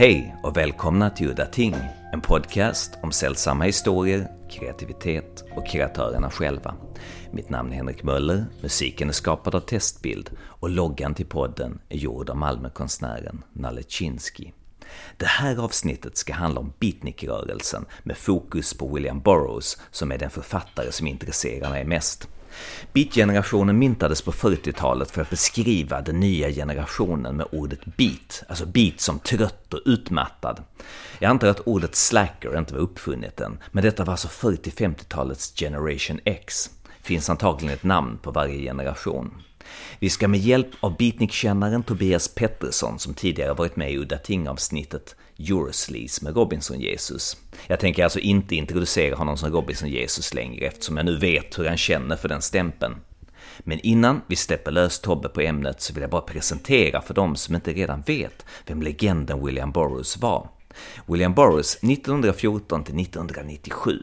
Hej och välkomna till Udda Ting, en podcast om sällsamma historier, kreativitet och kreatörerna själva. Mitt namn är Henrik Möller, musiken är skapad av Testbild och loggan till podden är gjord av Malmökonstnären Nalle Chinsky. Det här avsnittet ska handla om beatnikrörelsen med fokus på William Burroughs som är den författare som intresserar mig mest. Beat-generationen myntades på 40-talet för att beskriva den nya generationen med ordet beat, alltså beat som trött och utmattad. Jag antar att ordet slacker inte var uppfunnet än, men detta var alltså 40-50-talets generation X. Finns antagligen ett namn på varje generation. Vi ska med hjälp av beatnikkännaren Tobias Pettersson, som tidigare varit med i Udda Ting-avsnittet, Eurosleaze med Robinson Jesus. Jag tänker alltså inte introducera honom som Robinson Jesus längre eftersom jag nu vet hur han känner för den stämpeln. Men innan vi släpper lös Tobbe på ämnet så vill jag bara presentera för de som inte redan vet vem legenden William Burroughs var. William Burroughs 1914 till 1997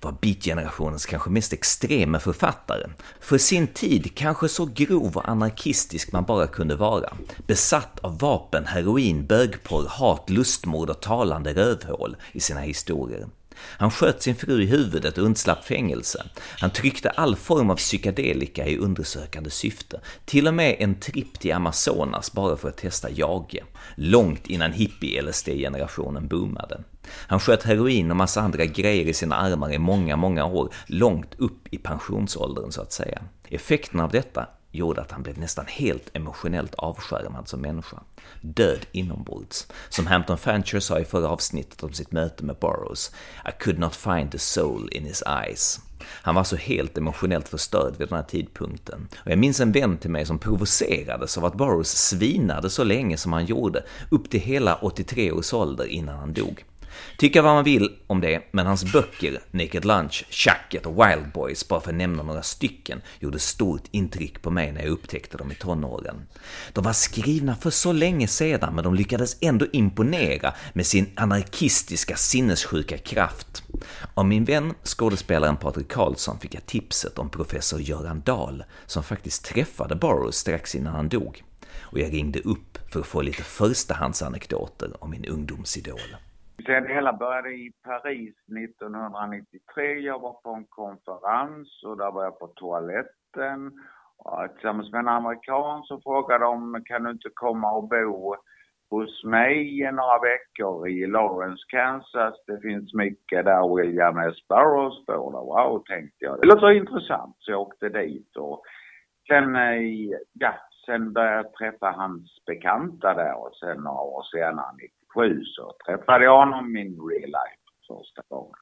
var beatgenerationens kanske mest extrema författare. För sin tid kanske så grov och anarkistisk man bara kunde vara. Besatt av vapen, heroin, bögporr, hat, lustmord och talande rövhål i sina historier. Han sköt sin fru i huvudet och undslapp fängelse. Han tryckte all form av psykedelika i undersökande syfte. Till och med en tripp till Amazonas bara för att testa jage. Långt innan hippie-LSD-generationen boomade. Han sköt heroin och massa andra grejer i sina armar i många, många år, långt upp i pensionsåldern så att säga. Effekten av detta gjorde att han blev nästan helt emotionellt avskärmad som människa. Död inombords. Som Hampton Fancher sa i förra avsnittet om sitt möte med Burroughs, I could not find the soul in his eyes. Han var så helt emotionellt förstörd vid den här tidpunkten. Och jag minns en vän till mig som provocerades av att Burroughs svinade så länge som han gjorde, upp till hela 83 års ålder innan han dog. Tycka vad man vill om det, men hans böcker, Naked Lunch, Chucket och Wild Boys, bara för att nämna några stycken, gjorde stort intryck på mig när jag upptäckte dem i tonåren. De var skrivna för så länge sedan, men de lyckades ändå imponera med sin anarkistiska sinnessjuka kraft. Av min vän, skådespelaren Patrik Karlsson, fick jag tipset om professor Göran Dahl, som faktiskt träffade Burroughs strax innan han dog. Och jag ringde upp för att få lite förstahandsanekdoter om min ungdomsidol. Sen det hela började i Paris 1993. Jag var på en konferens och där var jag på toaletten tillsammans med en amerikan så frågade de, kan du inte komma och bo hos mig i några veckor i Lawrence, Kansas. Det finns mycket där William S. Burroughs bor. där. Wow, tänkte jag. Det låter intressant. Så jag åkte dit och sen, eh, ja, sen började jag träffa hans bekanta där och sen några år senare, 97 så träffade jag honom min real life första gången.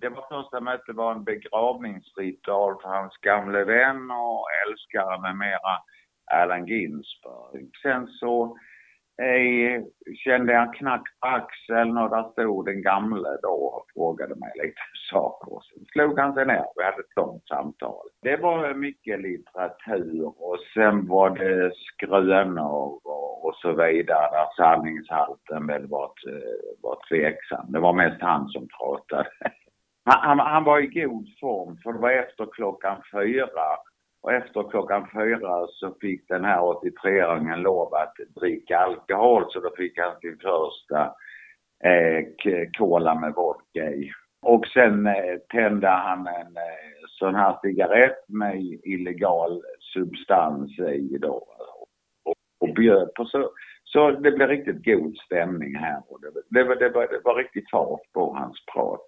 Det var första mötet var en begravningsritual för hans gamle vän och älskare med mera, Allen Ginsberg. Sen så eh, kände jag en knack på axeln och där stod den gamle då och frågade mig lite saker. Och sen slog han sig ner. Vi hade ett långt samtal. Det var mycket litteratur och sen var det skrönor och, och så vidare där sanningshalten väl var, var tveksam. Det var mest han som pratade. Han, han, han var i god form för det var efter klockan fyra och efter klockan fyra så fick den här 83-åringen lov att dricka alkohol så då fick han sin första eh, cola med vodka i. Och sen eh, tände han en eh, sån här cigarett med illegal substans i då. Och, och bjöd på så. Så det blev riktigt god stämning här och det, det, det, var, det var riktigt fart på hans prat.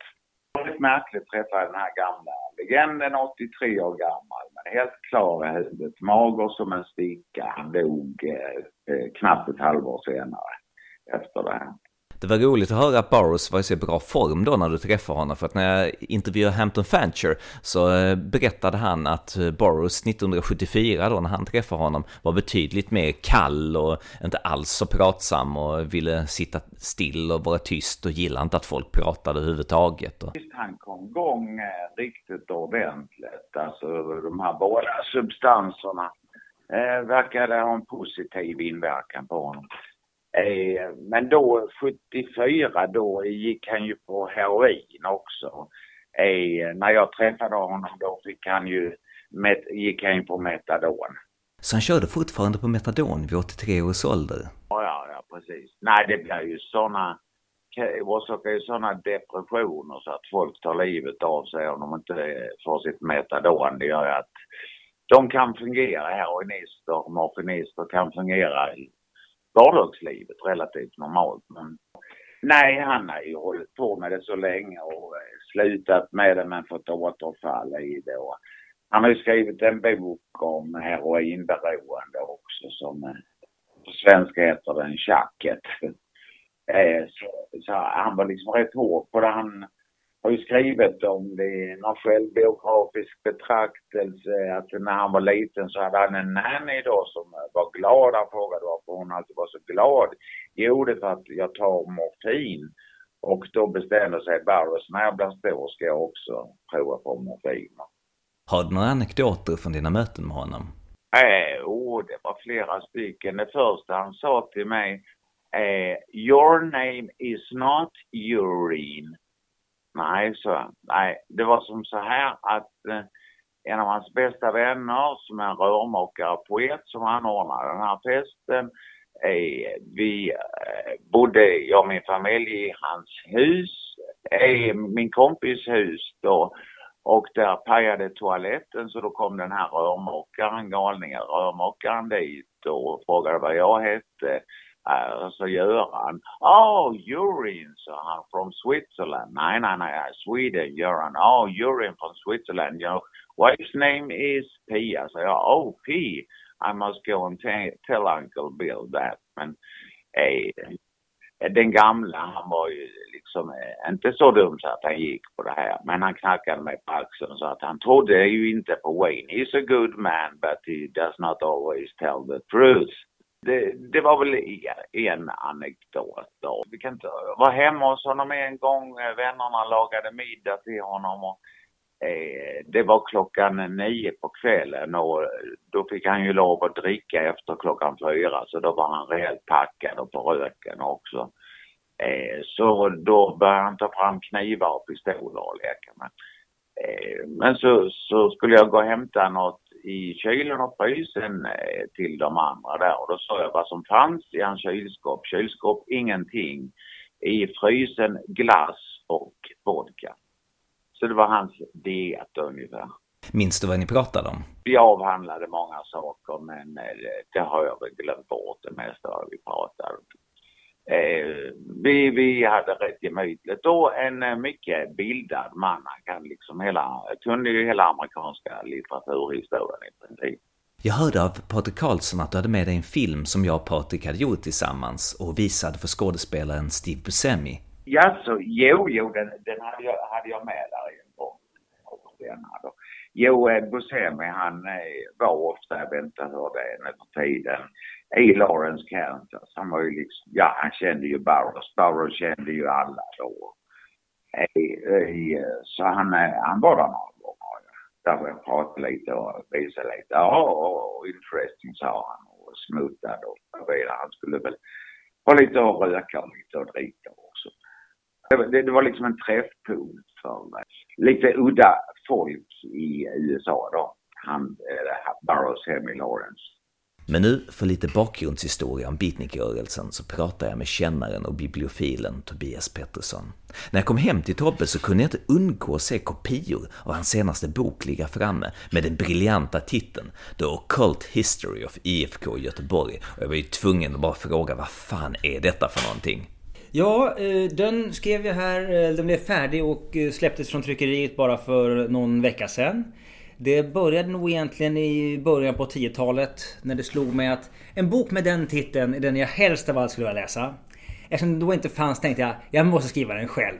Väldigt märkligt träffade jag den här gamla legenden, 83 år gammal, men helt klar i huvudet. Mager som en sticka. Han dog eh, eh, knappt ett halvår senare efter det här. Det var roligt att höra att Burrows var i så bra form då när du träffade honom, för att när jag intervjuade Hampton Fancher så eh, berättade han att eh, Burrows 1974 då när han träffade honom var betydligt mer kall och inte alls så pratsam och ville sitta still och vara tyst och gillade inte att folk pratade överhuvudtaget. Och... han kom igång eh, riktigt ordentligt, alltså de här båda substanserna eh, verkade ha en positiv inverkan på honom. Eh, men då 74 då gick han ju på heroin också. Eh, när jag träffade honom då fick han ju, gick han ju på metadon. så han körde fortfarande på metadon vid 83 års ålder. Ja, ja, precis. Nej, det blir ju sådana orsakar ju sådana depressioner så att folk tar livet av sig om de inte får sitt metadon. Det gör ju att de kan fungera, heroinister, morfinister kan fungera i vardagslivet relativt normalt. Men nej, han har ju hållit på med det så länge och eh, slutat med det men fått återfall i det. Och han har ju skrivit en bok om heroinberoende också som eh, på svenska heter den Tjacket. Eh, så, så, han var liksom rätt hård på det. Han har ju skrivit om det någon självbiografisk betraktelse att när han var liten så hade han en nanny då som var glad. Han frågade varför hon alltid var så glad. Jo, det för att jag tar morfin. Och då bestämde sig Barrows, när jag blir stor ska jag också prova på morfin. Har du några anekdoter från dina möten med honom? Eh, oh, det var flera stycken. Det första han sa till mig eh, Your name is not urine. Nej, så, nej, det var som så här att eh, en av hans bästa vänner som är en rörmokare poet som anordnade den här festen. Eh, vi eh, bodde, jag och min familj, i hans hus, eh, min kompis hus då. Och där pajade toaletten så då kom den här rörmokaren, galningen rörmokaren dit och frågade vad jag hette. Uh, så Göran, oh urine, sa han, from Switzerland. Nej, nej, nej, Sweden, Göran. Oh, urine from Switzerland. Your wife's name is Pia. sa jag, oh P, I must go and tell Uncle Bill that. Men eh, eh, den gamla, han var ju liksom eh, inte så dum så att han gick på det här. Men han knackade mig på axeln så att han trodde ju inte på Wayne. He's a good man but he does not always tell the truth. Det, det, var väl en anekdot då. Vi kan inte vara hemma hos honom en gång. Vännerna lagade middag till honom och eh, det var klockan nio på kvällen och då fick han ju lov att dricka efter klockan fyra så då var han rejält packad och på röken också. Eh, så då började han ta fram knivar och pistoler och leka med. Eh, men så, så skulle jag gå och hämta något i kylen och frysen eh, till de andra där och då sa jag vad som fanns i hans kylskåp. Kylskåp ingenting. I frysen glass och vodka. Så det var hans diet ungefär. Minns du vad ni pratade om? Vi avhandlade många saker men det har jag väl glömt bort det mesta vad vi pratade om. Eh, vi, vi hade rätt gemytligt och en eh, mycket bildad man. Han kan liksom hela, kunde ju hela amerikanska litteraturhistorien i princip. Jag hörde av Patrik Karlsson att du hade med dig en film som jag och Patrik hade gjort tillsammans och visade för skådespelaren Steve Buscemi. Ja, så jo, jo, den, den hade, jag, hade jag med där en gång. Jo, Buscemi han eh, var ofta, jag vet inte hur det är nu för tiden, i Lawrence Kansas. Alltså. Han var ju liksom, ja han kände ju Burroughs. Burroughs kände ju alla då. Så han, han var där några gånger. Där jag pratade lite och visade lite. Ja, oh, oh, interesting sa han och smuttade och vidare. Han skulle väl ha lite att röka och lite att dricka också. Det, det var liksom en träffpunkt för lite udda folk i USA då. Han, eh, Burroughs hem i Lawrence. Men nu för lite bakgrundshistoria om beatnikrörelsen så pratar jag med kännaren och bibliofilen Tobias Pettersson. När jag kom hem till Tobbe så kunde jag inte undgå att se kopior av hans senaste bok ligga framme med den briljanta titeln The Occult History of IFK Göteborg och jag var ju tvungen att bara fråga vad fan är detta för någonting? Ja, eh, den skrev jag här, eh, den blev färdig och eh, släpptes från tryckeriet bara för någon vecka sedan. Det började nog egentligen i början på 10-talet när det slog mig att en bok med den titeln är den jag helst av allt skulle vilja läsa. Eftersom det då inte fanns tänkte jag, jag måste skriva den själv.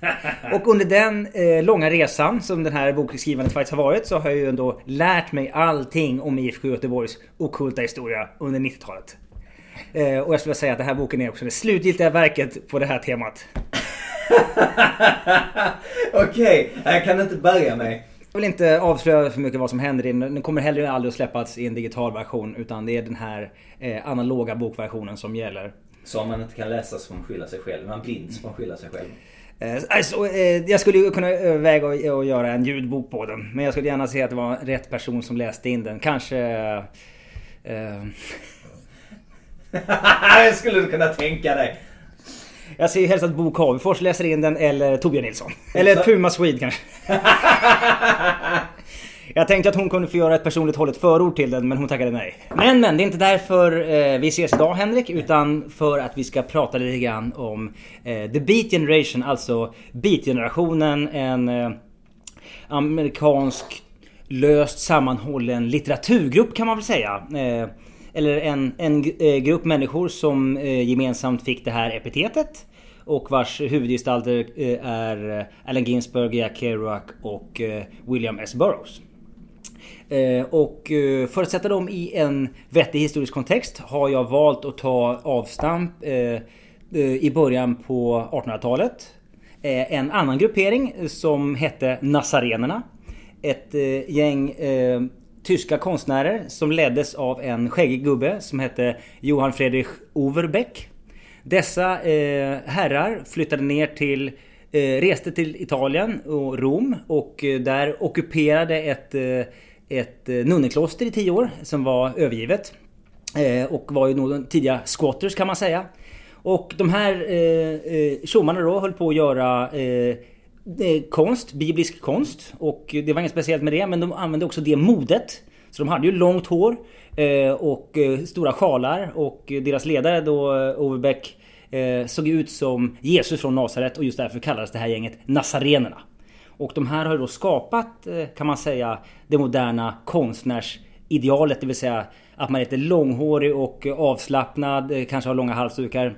Och under den eh, långa resan som den här bokskrivandet faktiskt har varit så har jag ju ändå lärt mig allting om IFK Göteborgs okulta historia under 90-talet. Eh, och jag skulle säga att den här boken är också det slutgiltiga verket på det här temat. Okej, okay, jag kan inte börja mig. Jag vill inte avslöja för mycket vad som händer i den. Den kommer heller aldrig att släppas i en digital version. Utan det är den här eh, analoga bokversionen som gäller. Så om man inte kan läsa så får man skylla sig själv. Man blind så får man skylla sig själv. Eh, alltså, eh, jag skulle kunna överväga att göra en ljudbok på den. Men jag skulle gärna se att det var rätt person som läste in den. Kanske Eh, skulle du kunna tänka dig. Jag ser helst att Bo Cavefors läser in den eller Torbjörn Nilsson. Eller Puma Swede kanske. Jag tänkte att hon kunde få göra ett personligt hållet förord till den men hon tackade nej. Men men, det är inte därför eh, vi ses idag Henrik utan för att vi ska prata lite grann om eh, The Beat Generation, alltså Beat-generationen. En eh, amerikansk löst sammanhållen litteraturgrupp kan man väl säga. Eller en, en eh, grupp människor som eh, gemensamt fick det här epitetet. Och vars huvudgestalter eh, är Allen Ginsberg, Jack Kerouac och William S. Burroughs. Och för att sätta dem i en vettig historisk kontext har jag valt att ta avstamp i början på 1800-talet. En annan gruppering som hette Nazarenerna. Ett gäng tyska konstnärer som leddes av en skäggig gubbe som hette Johan Fredrik Overbeck. Dessa eh, herrar flyttade ner till eh, Reste till Italien och Rom och eh, där ockuperade ett, eh, ett eh, nunnekloster i tio år som var övergivet. Eh, och var ju nog tidiga squatters kan man säga. Och de här eh, eh, tjommarna då höll på att göra eh, konst, biblisk konst. Och det var inget speciellt med det men de använde också det modet. Så de hade ju långt hår eh, och eh, stora sjalar och deras ledare då, eh, Overbeck, såg ut som Jesus från Nasaret och just därför kallades det här gänget Nazarenerna. Och de här har ju då skapat, kan man säga, det moderna konstnärsidealet. Det vill säga att man är lite långhårig och avslappnad, kanske har långa halsdukar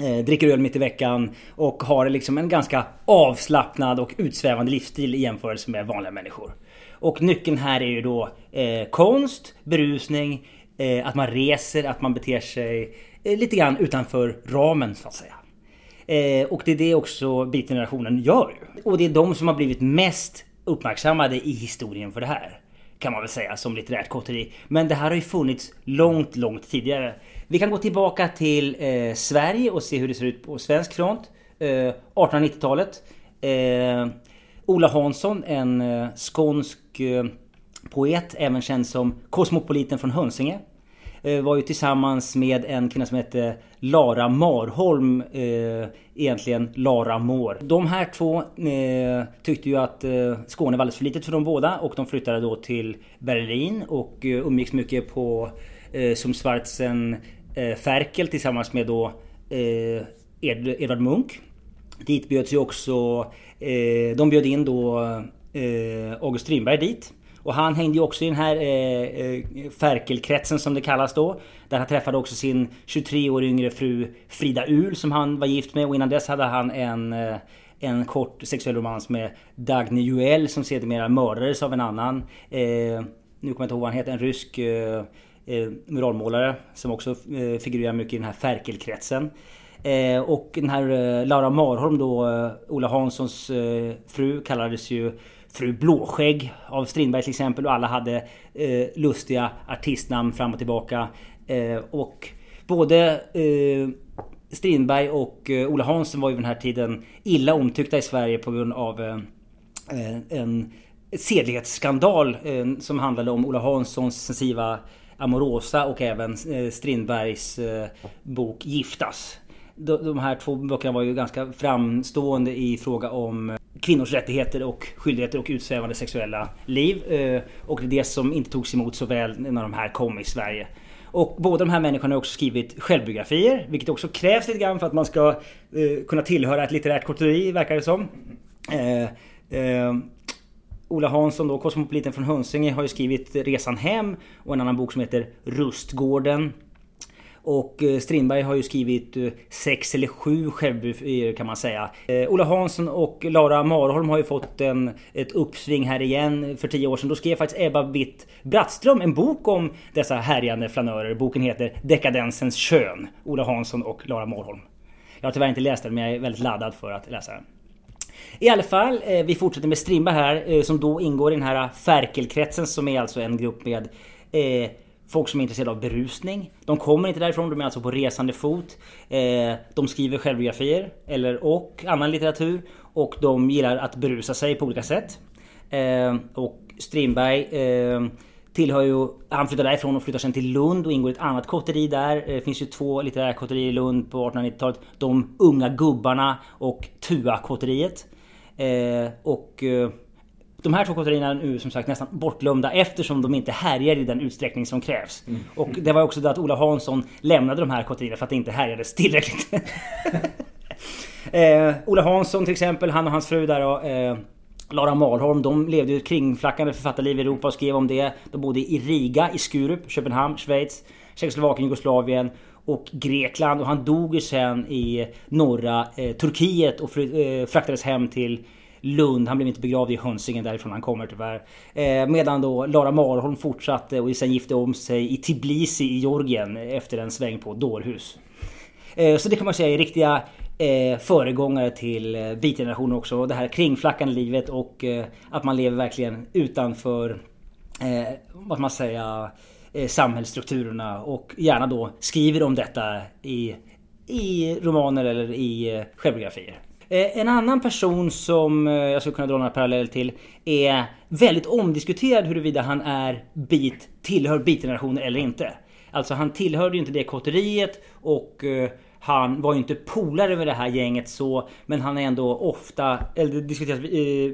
eh, Dricker öl mitt i veckan och har liksom en ganska avslappnad och utsvävande livsstil i jämförelse med vanliga människor. Och nyckeln här är ju då eh, konst, berusning, eh, att man reser, att man beter sig eh, lite grann utanför ramen så att säga. Eh, och det är det också beatgenerationen gör ju. Och det är de som har blivit mest uppmärksammade i historien för det här. Kan man väl säga som litterärt kotteri. Men det här har ju funnits långt, långt tidigare. Vi kan gå tillbaka till eh, Sverige och se hur det ser ut på svensk front. Eh, 1890-talet. Eh, Ola Hansson, en eh, skånsk eh, poet, även känd som Kosmopoliten från Hönsinge. Eh, var ju tillsammans med en kvinna som hette Lara Marholm, eh, egentligen Lara Mår. De här två eh, tyckte ju att eh, Skåne var alldeles för litet för dem båda och de flyttade då till Berlin och eh, umgicks mycket på eh, som Schwarzen eh, Ferkel tillsammans med då eh, Ed, Edvard Munch. Dit bjöds ju också, eh, de bjöd in då eh, August Strindberg dit. Och han hängde ju också i den här eh, eh, Ferkelkretsen som det kallas då. Där han träffade också sin 23 år yngre fru Frida Uhl som han var gift med och innan dess hade han en eh, en kort sexuell romans med Dagny Juel som sedermera mördades av en annan. Eh, nu kommer jag inte ihåg vad han heter, en rysk eh, eh, muralmålare som också eh, figurerar mycket i den här Ferkelkretsen. Eh, och den här eh, Laura Marholm då, eh, Ola Hanssons eh, fru kallades ju Fru Blåskägg av Strindberg till exempel och alla hade eh, lustiga artistnamn fram och tillbaka. Eh, och både eh, Strindberg och eh, Ola Hansson var ju vid den här tiden illa omtyckta i Sverige på grund av eh, eh en sedlighetsskandal eh, som handlade om Ola Hanssons sensiva Amorosa och även eh, Strindbergs eh, bok Giftas. De, de här två böckerna var ju ganska framstående i fråga om eh, kvinnors rättigheter och skyldigheter och utsvävande sexuella liv. Eh, och det är det som inte togs emot så väl när de här kom i Sverige. Och båda de här människorna har också skrivit självbiografier, vilket också krävs lite grann för att man ska eh, kunna tillhöra ett litterärt kotteri, verkar det som. Eh, Ola Hansson då, Kosmopoliten från Hönsinge, har ju skrivit Resan hem och en annan bok som heter Rustgården. Och eh, Strindberg har ju skrivit eh, sex eller sju självbiografier eh, kan man säga. Ola Hansson och Lara Marholm har ju fått en, ett uppsving här igen för tio år sedan. Då skrev faktiskt Ebba Witt Brattström en bok om dessa härjande flanörer. Boken heter Dekadensens kön. Ola Hansson och Lara Marholm. Jag har tyvärr inte läst den men jag är väldigt laddad för att läsa den. I alla fall, vi fortsätter med Strindberg här som då ingår i den här Ferkelkretsen som är alltså en grupp med eh, folk som är intresserade av berusning. De kommer inte därifrån, de är alltså på resande fot. Eh, de skriver självbiografier eller och annan litteratur och de gillar att berusa sig på olika sätt. Eh, och Strindberg eh, tillhör ju, han flyttar därifrån och flyttar sen till Lund och ingår i ett annat kotteri där. Det finns ju två litterära kotterier i Lund på 1890-talet. De unga gubbarna och Tua-kotteriet. Eh, och eh, de här två kotterierna är nu som sagt nästan bortglömda eftersom de inte härjar i den utsträckning som krävs. Mm. Och det var också det att Ola Hansson lämnade de här kotterierna för att det inte härjades tillräckligt. eh, Ola Hansson till exempel, han och hans fru där och, eh, Lara Malholm, de levde ju ett kringflackande författarliv i Europa och skrev om det. De bodde i Riga, i Skurup, Köpenhamn, Schweiz, Tjeckoslovakien, Jugoslavien och Grekland. Och han dog ju sen i norra eh, Turkiet och eh, fraktades hem till Lund. Han blev inte begravd i Hönsingen därifrån han kommer tyvärr. Eh, medan då Lara Marholm fortsatte och sen gifte om sig i Tbilisi i Georgien efter en sväng på dårhus. Eh, så det kan man säga är riktiga eh, föregångare till eh, beatgenerationen också. Det här kringflackande livet och eh, att man lever verkligen utanför, eh, vad man säga, eh, samhällsstrukturerna och gärna då skriver om detta i, i romaner eller i eh, självbiografier. Eh, en annan person som eh, jag skulle kunna dra några paralleller till är väldigt omdiskuterad huruvida han är bit, tillhör beatgenerationen eller inte. Alltså han tillhörde ju inte det kotteriet och eh, han var ju inte polare med det här gänget så Men han är ändå ofta, eller det diskuteras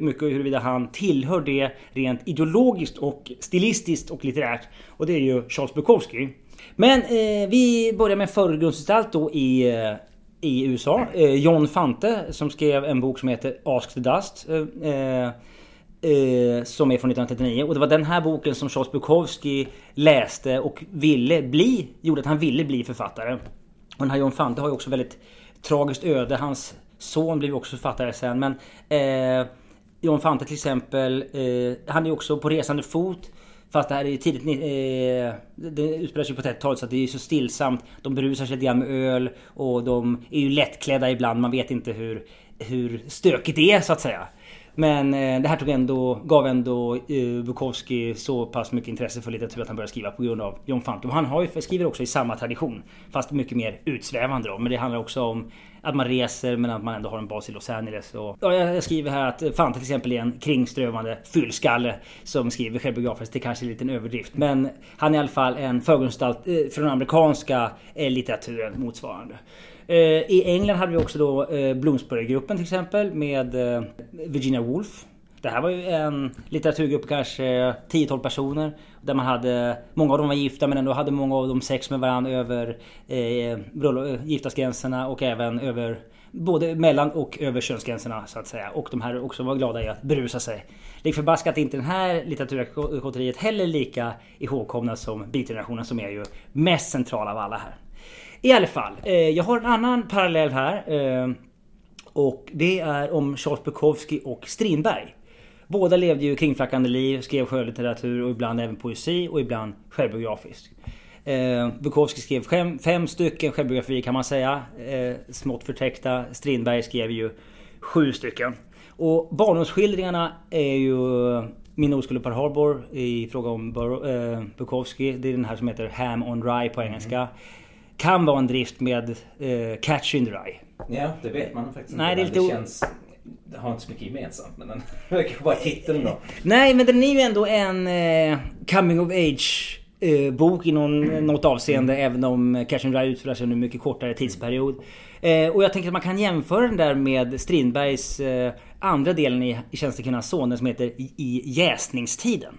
mycket huruvida han tillhör det rent ideologiskt och stilistiskt och litterärt. Och det är ju Charles Bukowski. Men eh, vi börjar med en förgrundsgestalt då i i USA. Eh, John Fante som skrev en bok som heter Ask the Dust. Eh, eh, eh som är från 1939 och det var den här boken som Charles Bukowski läste och ville bli, gjorde att han ville bli författare. Och den här John Fante har ju också väldigt tragiskt öde. Hans son blev också författare sen men eh, John Fante till exempel, eh, han är ju också på resande fot. Fast det här är tidigt... Eh, det utspelar sig på 30-talet så det är så stillsamt. De berusar sig lite grann med öl och de är ju lättklädda ibland. Man vet inte hur, hur stökigt det är så att säga. Men eh, det här tog ändå, gav ändå eh, Bukowski så pass mycket intresse för litteratur att han började skriva på grund av John Fante. Han har ju, skriver också i samma tradition. Fast mycket mer utsvävande då. Men det handlar också om att man reser men att man ändå har en bas i Los Angeles. Och, ja, jag skriver här att fan till exempel är en kringströvande fyllskalle som skriver självbiografiskt. Det kanske är en liten överdrift. Men han är i alla fall en förgrundsgestalt eh, den amerikanska eh, litteraturen motsvarande. Eh, I England hade vi också då eh, Bloomsbury-gruppen till exempel med eh, Virginia Woolf. Det här var ju en litteraturgrupp på kanske 10-12 personer. Där man hade, många av dem var gifta men ändå hade många av dem sex med varandra över eh, eh, giftasgränserna och även över Både mellan och över könsgränserna så att säga. Och de här också var glada i att berusa sig. Lik förbaskat är inte den här litteraturkotteriet heller lika ihågkomna som beatgenerationen som är ju mest central av alla här. I alla fall, eh, jag har en annan parallell här. Eh, och det är om Charles Bukowski och Strindberg. Båda levde ju kringflackande liv, skrev skönlitteratur och ibland även poesi och ibland självbiografiskt. Eh, Bukowski skrev fem, fem stycken självbiografier kan man säga. Eh, smått förtäckta. Strindberg skrev ju sju stycken. Och barndomsskildringarna är ju Min oskuld på Harbor i fråga om Bur eh, Bukowski. Det är den här som heter Ham on Rye på engelska. Mm kan vara en drift med eh, Catch in the Rye. Ja, det vet man faktiskt Nej, inte. Det, är lite det känns... Det har inte så mycket gemensamt men den verkar bara titeln då. Nej men den är ju ändå en eh, coming of age eh, bok i någon, något avseende mm. även om Catch and Rye utspelar sig under en mycket kortare tidsperiod. Eh, och jag tänker att man kan jämföra den där med Strindbergs eh, andra delen i, i Tjänstekvinnans son som heter I, i jäsningstiden.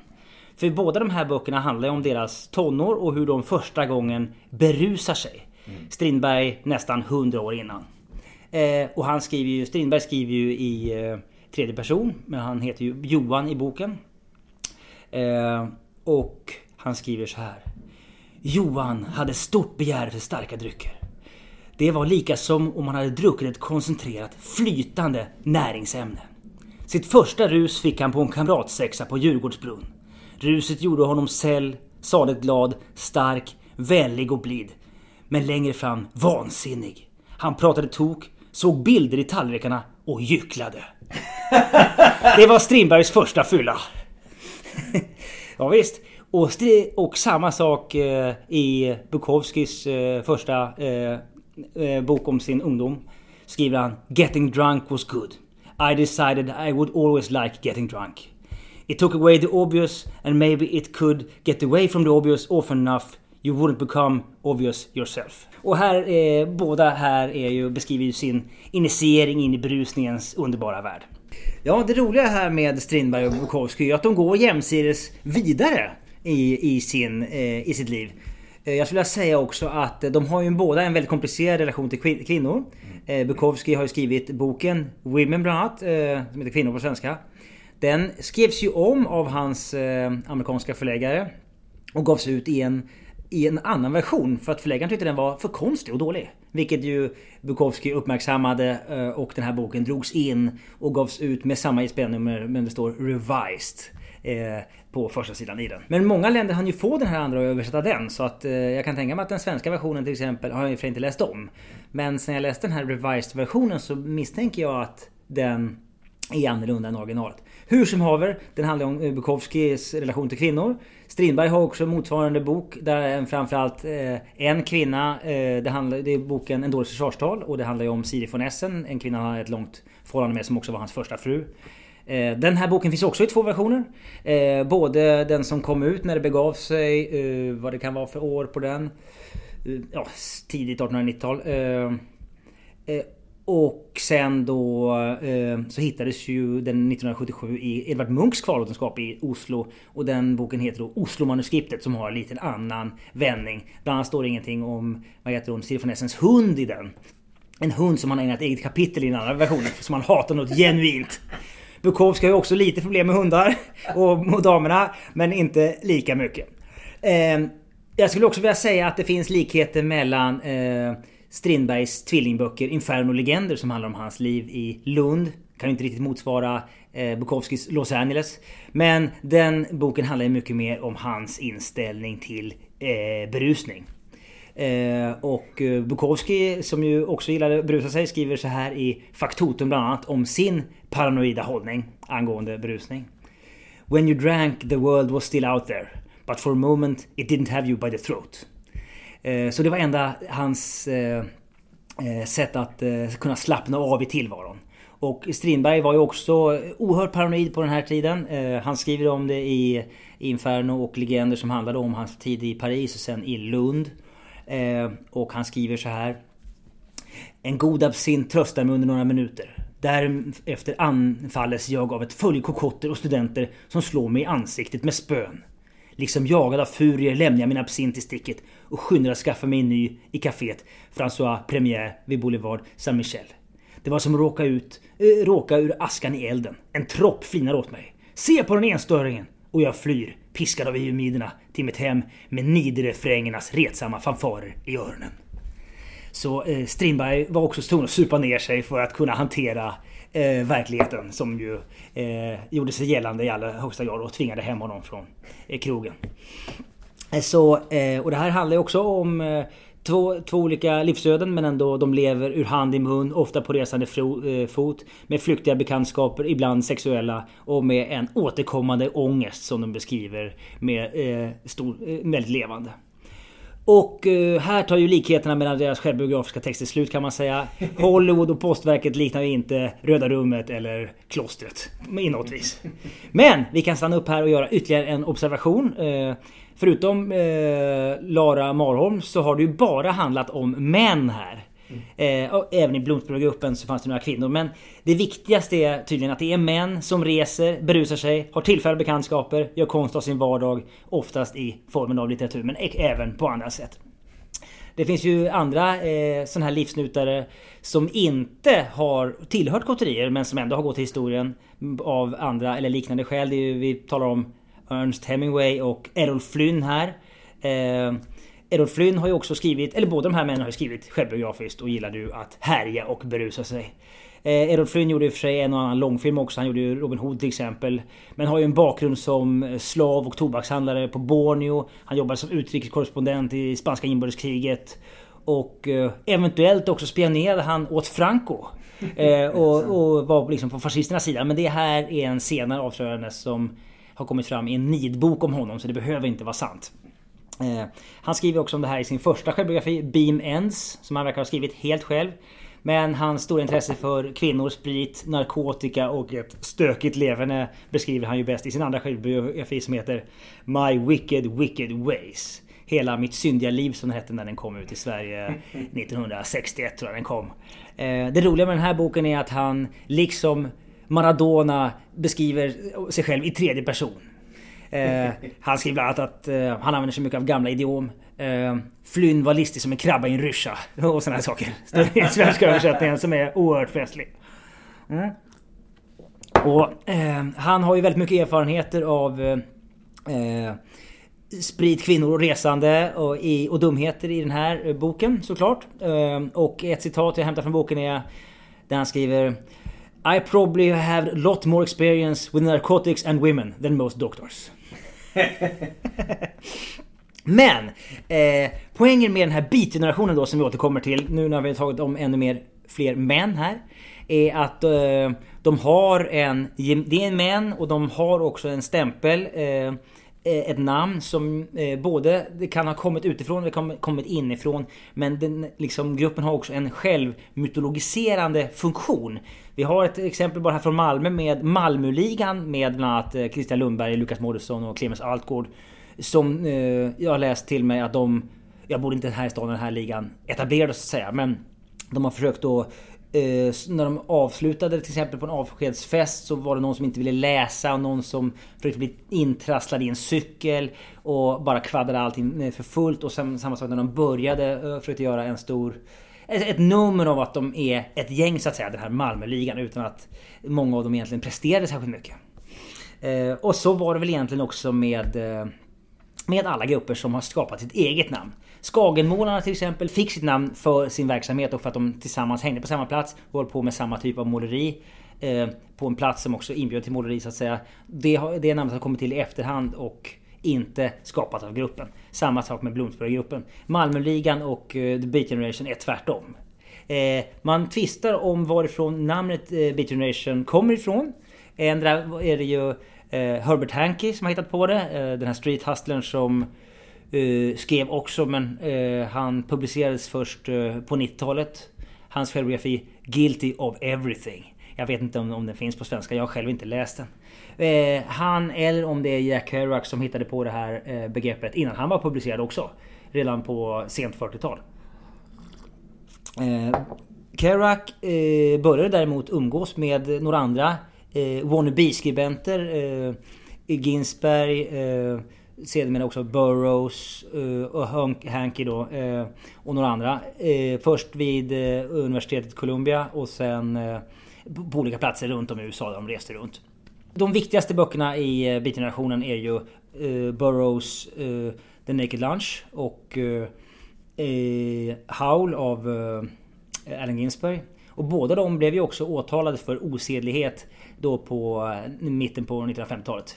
För båda de här böckerna handlar ju om deras tonår och hur de första gången berusar sig. Mm. Strindberg nästan 100 år innan. Eh, och han skriver ju, Strindberg skriver ju i eh, tredje person. Men han heter ju Johan i boken. Eh, och han skriver så här. Johan hade stort begär för starka drycker. Det var lika som om han hade druckit ett koncentrerat flytande näringsämne. Sitt första rus fick han på en kamratsexa på Djurgårdsbrunn. Ruset gjorde honom säll, saligt glad, stark, vänlig och blid. Men längre fram vansinnig. Han pratade tok, såg bilder i tallrikarna och gycklade. Det var Strindbergs första fylla. ja, visst. Och, och samma sak eh, i Bukowskis eh, första eh, eh, bok om sin ungdom. Skriver han “Getting drunk was good. I decided I would always like getting drunk. It took away the obvious and maybe it could get away from the obvious often enough You wouldn't become obvious yourself. Och här, eh, båda här är ju, beskriver ju sin initiering in i berusningens underbara värld. Ja, det roliga här med Strindberg och Bukowski är att de går jämsides vidare i, i, sin, eh, i sitt liv. Eh, jag skulle vilja säga också att de har ju båda en väldigt komplicerad relation till kvinnor. Eh, Bukowski har ju skrivit boken Women bland annat, eh, som heter Kvinnor på svenska. Den skrevs ju om av hans eh, amerikanska förläggare och gavs ut i en, i en annan version för att förläggaren tyckte den var för konstig och dålig. Vilket ju Bukowski uppmärksammade eh, och den här boken drogs in och gavs ut med samma ISBN-nummer men det står Revised eh, på första sidan i den. Men många länder hann ju få den här andra och översätta den. Så att eh, jag kan tänka mig att den svenska versionen till exempel har jag i inte läst om. Men sen jag läste den här revised versionen så misstänker jag att den är annorlunda än originalet. Hur som haver, den handlar om Bukowskis relation till kvinnor. Strindberg har också motsvarande bok där framförallt eh, en kvinna, eh, det, handlar, det är boken En dålig försvarstal och det handlar ju om Siri von Essen, en kvinna han har ett långt förhållande med som också var hans första fru. Eh, den här boken finns också i två versioner. Eh, både den som kom ut när det begav sig, eh, vad det kan vara för år på den. Eh, ja, tidigt 1890-tal. Och sen då eh, så hittades ju den 1977 i Edvard Munchs kvarlåtenskap i Oslo. Och den boken heter då Oslo-manuskriptet som har en liten annan vändning. Bland annat står det ingenting om, vad heter hon, Siri von Essens hund i den. En hund som han ägnat eget kapitel i den andra versionen. Som han hatar något genuint. Bukowski har ju också lite problem med hundar och, och damerna. Men inte lika mycket. Eh, jag skulle också vilja säga att det finns likheter mellan eh, Strindbergs tvillingböcker Inferno och Legender som handlar om hans liv i Lund. Kan inte riktigt motsvara eh, Bukowskis Los Angeles. Men den boken handlar ju mycket mer om hans inställning till eh, berusning. Eh, och eh, Bukowski som ju också gillade att brusa sig skriver så här i Faktotum bland annat om sin paranoida hållning angående berusning. When you drank the world was still out there. But for a moment it didn't have you by the throat. Eh, så det var enda hans eh, eh, sätt att kunna slappna av i tillvaron. Och Strindberg var ju också oerhört paranoid på den här tiden. Han skriver om det i Inferno och Legender som handlade om hans tid i Paris och sen i Lund. Och han skriver så här. En god absint tröstar mig under några minuter. Därefter anfalles jag av ett följe kokotter och studenter som slår mig i ansiktet med spön. Liksom jagad av furier lämnar jag min absint i sticket och skyndar att skaffa mig en ny i kaféet François Première vid Boulevard Saint-Michel. Det var som att råka, ut, äh, råka ur askan i elden. En tropp flinar åt mig. Se på den enstöringen! Och jag flyr piskad av eumiderna till mitt hem med nidrefrängernas retsamma fanfarer i öronen. Så eh, Strindberg var också tvungen att supa ner sig för att kunna hantera eh, verkligheten som ju eh, gjorde sig gällande i allra högsta grad och tvingade hem honom från eh, krogen. Eh, så, eh, och det här handlar också om eh, Två, två olika livsöden men ändå de lever ur hand i mun, ofta på resande eh, fot. Med flyktiga bekantskaper, ibland sexuella och med en återkommande ångest som de beskriver med eh, stor, eh, väldigt levande. Och eh, här tar ju likheterna mellan deras självbiografiska texter slut kan man säga. Hollywood och postverket liknar ju inte Röda rummet eller klostret i något vis. Men vi kan stanna upp här och göra ytterligare en observation. Eh, förutom eh, Lara Marholm så har det ju bara handlat om män här. Mm. Eh, även i Bloomsburygruppen så fanns det några kvinnor. Men det viktigaste är tydligen att det är män som reser, berusar sig, har tillfälliga bekantskaper, gör konst av sin vardag. Oftast i formen av litteratur men e- även på andra sätt. Det finns ju andra eh, sådana här livsnutare som inte har tillhört kotterier men som ändå har gått till historien av andra eller liknande skäl. Det är ju, vi talar om Ernst Hemingway och Errol Flynn här. Eh, Errol Flynn har ju också skrivit, eller båda de här männen har ju skrivit självbiografiskt och gillade ju att härja och berusa sig. Eh, Errol Flynn gjorde i och för sig en och annan långfilm också. Han gjorde ju Robin Hood till exempel. Men har ju en bakgrund som slav och tobakshandlare på Borneo. Han jobbade som utrikeskorrespondent i spanska inbördeskriget. Och eh, eventuellt också spionerade han åt Franco. Eh, och, och, var liksom på fascisternas sida. Men det här är en senare avslöjande som har kommit fram i en nidbok om honom så det behöver inte vara sant. Eh, han skriver också om det här i sin första självbiografi Beam Ends som han verkar ha skrivit helt själv. Men hans stora intresse för kvinnor, sprit, narkotika och ett stökigt leverne beskriver han ju bäst i sin andra självbiografi som heter My Wicked Wicked Ways. Hela mitt syndiga liv som den hette när den kom ut i Sverige 1961 tror jag den kom. Eh, det roliga med den här boken är att han liksom Maradona beskriver sig själv i tredje person. Eh, han skriver bland annat att eh, han använder sig mycket av gamla idiom. Eh, Flynn var listig som en krabba i en ryscha. Och sådana här saker. Är svenska översättningen som är oerhört festlig. Mm. Och eh, han har ju väldigt mycket erfarenheter av eh, sprit, kvinnor och resande och, i, och dumheter i den här boken såklart. Eh, och ett citat jag hämtar från boken är där han skriver I probably have a lot more experience with narcotics and women than most doctors. Men eh, poängen med den här beat-generationen då som vi återkommer till nu när vi har tagit om ännu mer fler män här. Är att eh, de har en... Det är män och de har också en stämpel. Eh, eh, ett namn som eh, både det kan ha kommit utifrån eller kommit inifrån. Men den, liksom, gruppen har också en självmytologiserande funktion. Vi har ett exempel bara här från Malmö med Malmöligan med bland annat eh, Christian Lundberg, Lukas Moodysson och Clemens Altgård. Som eh, jag har läst till mig att de, jag bor inte här i stan den här ligan etablerade så att säga. Men de har försökt att... Eh, när de avslutade till exempel på en avskedsfest så var det någon som inte ville läsa och någon som försökte bli intrasslad i en cykel och bara kvaddade allting eh, för fullt. Och sen, samma sak när de började eh, försökte göra en stor ett nummer av att de är ett gäng så att säga, den här Malmöligan utan att många av dem egentligen presterade särskilt mycket. Eh, och så var det väl egentligen också med, eh, med alla grupper som har skapat sitt eget namn. Skagenmålarna till exempel fick sitt namn för sin verksamhet och för att de tillsammans hängde på samma plats och höll på med samma typ av måleri. Eh, på en plats som också inbjöd till måleri så att säga. Det, det namnet har kommit till i efterhand och inte skapat av gruppen. Samma sak med Bloomsburygruppen. Malmöligan och eh, The Beat Generation är tvärtom. Eh, man tvistar om varifrån namnet eh, Beat Generation kommer ifrån. Ändra är det ju Herbert Hankey som har hittat på det. Den här street hustlern som skrev också men han publicerades först på 90-talet. Hans självbiografi Guilty of Everything. Jag vet inte om, om den finns på svenska, jag har själv inte läst den. Eh, han eller om det är Jack Kerouac som hittade på det här eh, begreppet innan han var publicerad också. Redan på sent 40-tal. Eh, Kerouac eh, började däremot umgås med några andra eh, wannabe-skribenter. Eh, Ginsberg, eh, sedermera också Burroughs eh, och Hankey då. Eh, och några andra. Eh, först vid eh, universitetet Columbia och sen eh, på olika platser runt om i USA där de reste runt. De viktigaste böckerna i eh, uh, Beat-generationen är ju uh, Burroughs uh, The Naked Lunch och uh, Howl av Allen Ginsberg. Och båda de blev ju också åtalade för osedlighet då på mitten på 1950-talet.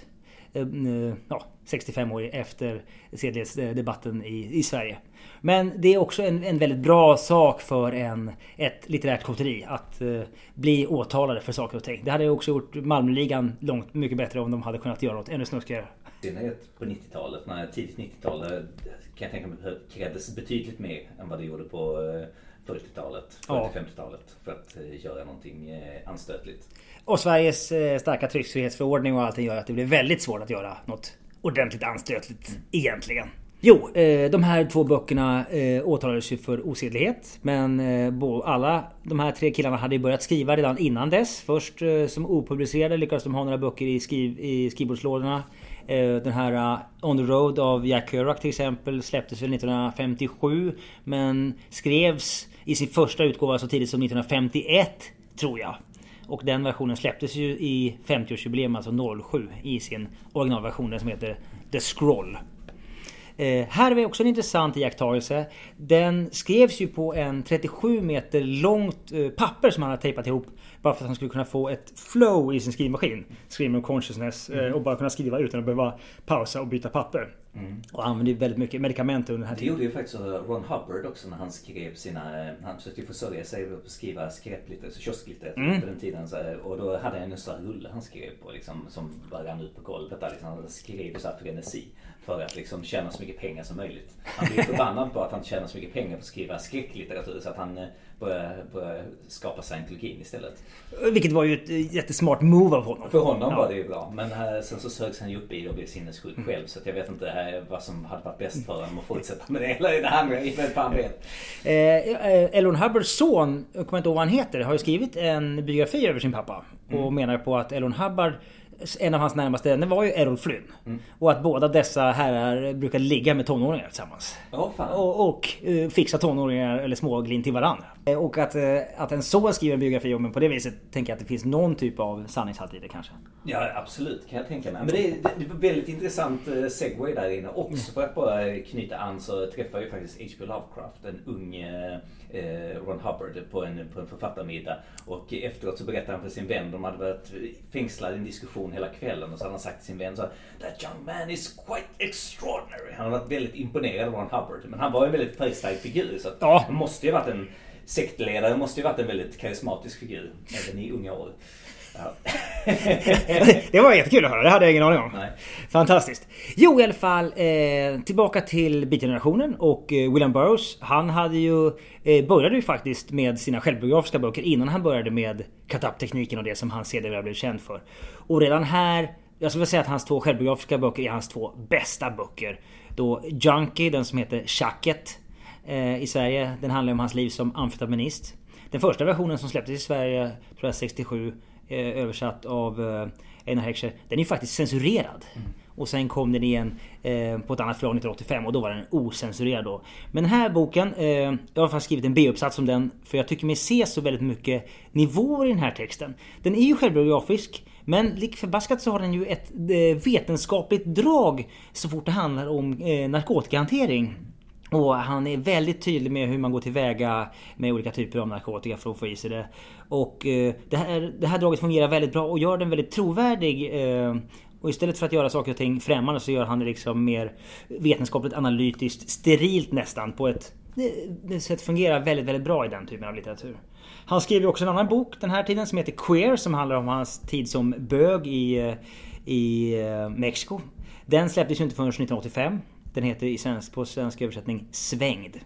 Ja, 65 år efter sedlighetsdebatten i, i Sverige. Men det är också en, en väldigt bra sak för en, ett litterärt kotteri att eh, bli åtalade för saker och ting. Det hade också gjort Malmöligan långt mycket bättre om de hade kunnat göra något ännu snuskigare. I synnerhet på 90-talet, när tidigt 90-tal kan jag tänka mig krävdes betydligt mer än vad det gjorde på 40-talet, eh, 40-50-talet för att eh, göra någonting eh, anstötligt. Och Sveriges starka tryckfrihetsförordning och allting gör att det blir väldigt svårt att göra något ordentligt anstötligt mm. egentligen. Jo, eh, de här två böckerna eh, åtalades ju för osedlighet. Men eh, alla de här tre killarna hade börjat skriva redan innan dess. Först som opublicerade lyckades de ha några böcker i, skriv, i skrivbordslådorna. Den här On the Road av Jack Kerouac till exempel släpptes väl 1957. Men skrevs i sin första utgåva så tidigt som 1951, tror jag. Och den versionen släpptes ju i 50-årsjubileum, alltså 07, i sin originalversion som heter The Scroll. Eh, här har vi också en intressant iakttagelse. Den skrevs ju på en 37 meter långt eh, papper som han hade tejpat ihop. Bara för att han skulle kunna få ett flow i sin skrivmaskin. Stream of consciousness. Eh. Och bara kunna skriva utan att behöva pausa och byta papper. Mm. Och använde väldigt mycket medicament under den här tiden. Det gjorde ju faktiskt Ron Hubbard också när han skrev sina... Eh, han försökte försörja sig på att skriva skräplitteratur, kiosklitteratur mm. på den tiden. Och då hade han en sån rulle han skrev på liksom, som bara rann ut på golvet där. Liksom, han skrev så här frenesi. För att liksom tjäna så mycket pengar som möjligt. Han blir förbannad på att han tjänar så mycket pengar på att skriva skräcklitteratur så att han eh, börjar, börjar skapa scientologin istället. Vilket var ju ett jättesmart move av honom. För honom ja. var det ju bra. Men här, sen så sögs han ju upp i det och blev sinnessjuk mm. själv. Så jag vet inte vad som hade varit bäst för honom att fortsätta med det eller det andra. Vem fan vet. Eh, Elon Hubbards son, jag kommer inte ihåg vad han heter, har ju skrivit en biografi över sin pappa. Och mm. menar på att Elon Hubbard en av hans närmaste vänner var ju Errol Flynn. Mm. Och att båda dessa herrar brukade ligga med tonåringar tillsammans. Oh, och, och uh, fixa tonåringar eller småglin till varandra. Eh, och att, uh, att en son skriver en biografi om en på det viset tänker jag att det finns någon typ av sanningshalt i det kanske. Ja absolut kan jag tänka mig. Men det är, det är väldigt intressant segway där inne också. För att bara knyta an så träffar ju faktiskt H.P. Lovecraft, en ung eh, Ron Hubbard på en, på en författarmiddag. Och efteråt så berättade han för sin vän, de hade varit fängslade i en diskussion hela kvällen och så hade han sagt till sin vän så That young man is quite extraordinary. Han har varit väldigt imponerad av Ron Hubbard. Men han var en väldigt färgstark figur så ja. han måste ju varit en sektledare, måste ju varit en väldigt karismatisk figur även i unga år. det var jättekul att höra. Det hade jag ingen aning om. Nej. Fantastiskt. Jo i alla fall. Eh, tillbaka till Beat-generationen och eh, William Burroughs. Han hade ju... Eh, började ju faktiskt med sina självbiografiska böcker innan han började med cut-up-tekniken och det som han sedermera blev känd för. Och redan här... Jag skulle säga att hans två självbiografiska böcker är hans två bästa böcker. Då Junkie, den som heter Tjacket eh, i Sverige. Den handlar om hans liv som amfetaminist. Den första versionen som släpptes i Sverige, tror jag 67, Eh, översatt av eh, Einar Heckscher. Den är ju faktiskt censurerad. Mm. Och sen kom den igen eh, på ett annat förlag 1985 och då var den osensurerad då. Men den här boken, eh, jag har faktiskt skrivit en B-uppsats om den för jag tycker mig se så väldigt mycket nivåer i den här texten. Den är ju självbiografisk men lik förbaskat så har den ju ett eh, vetenskapligt drag så fort det handlar om eh, narkotikahantering. Och han är väldigt tydlig med hur man går tillväga med olika typer av narkotika för att få i sig det. Och eh, det, här, det här draget fungerar väldigt bra och gör den väldigt trovärdig. Eh, och istället för att göra saker och ting främmande så gör han det liksom mer vetenskapligt analytiskt, sterilt nästan på ett det sätt fungerar väldigt, väldigt bra i den typen av litteratur. Han skrev ju också en annan bok den här tiden som heter Queer som handlar om hans tid som bög i, eh, i eh, Mexiko. Den släpptes ju inte förrän 1985. Den heter i svensk, på svensk översättning Svängd.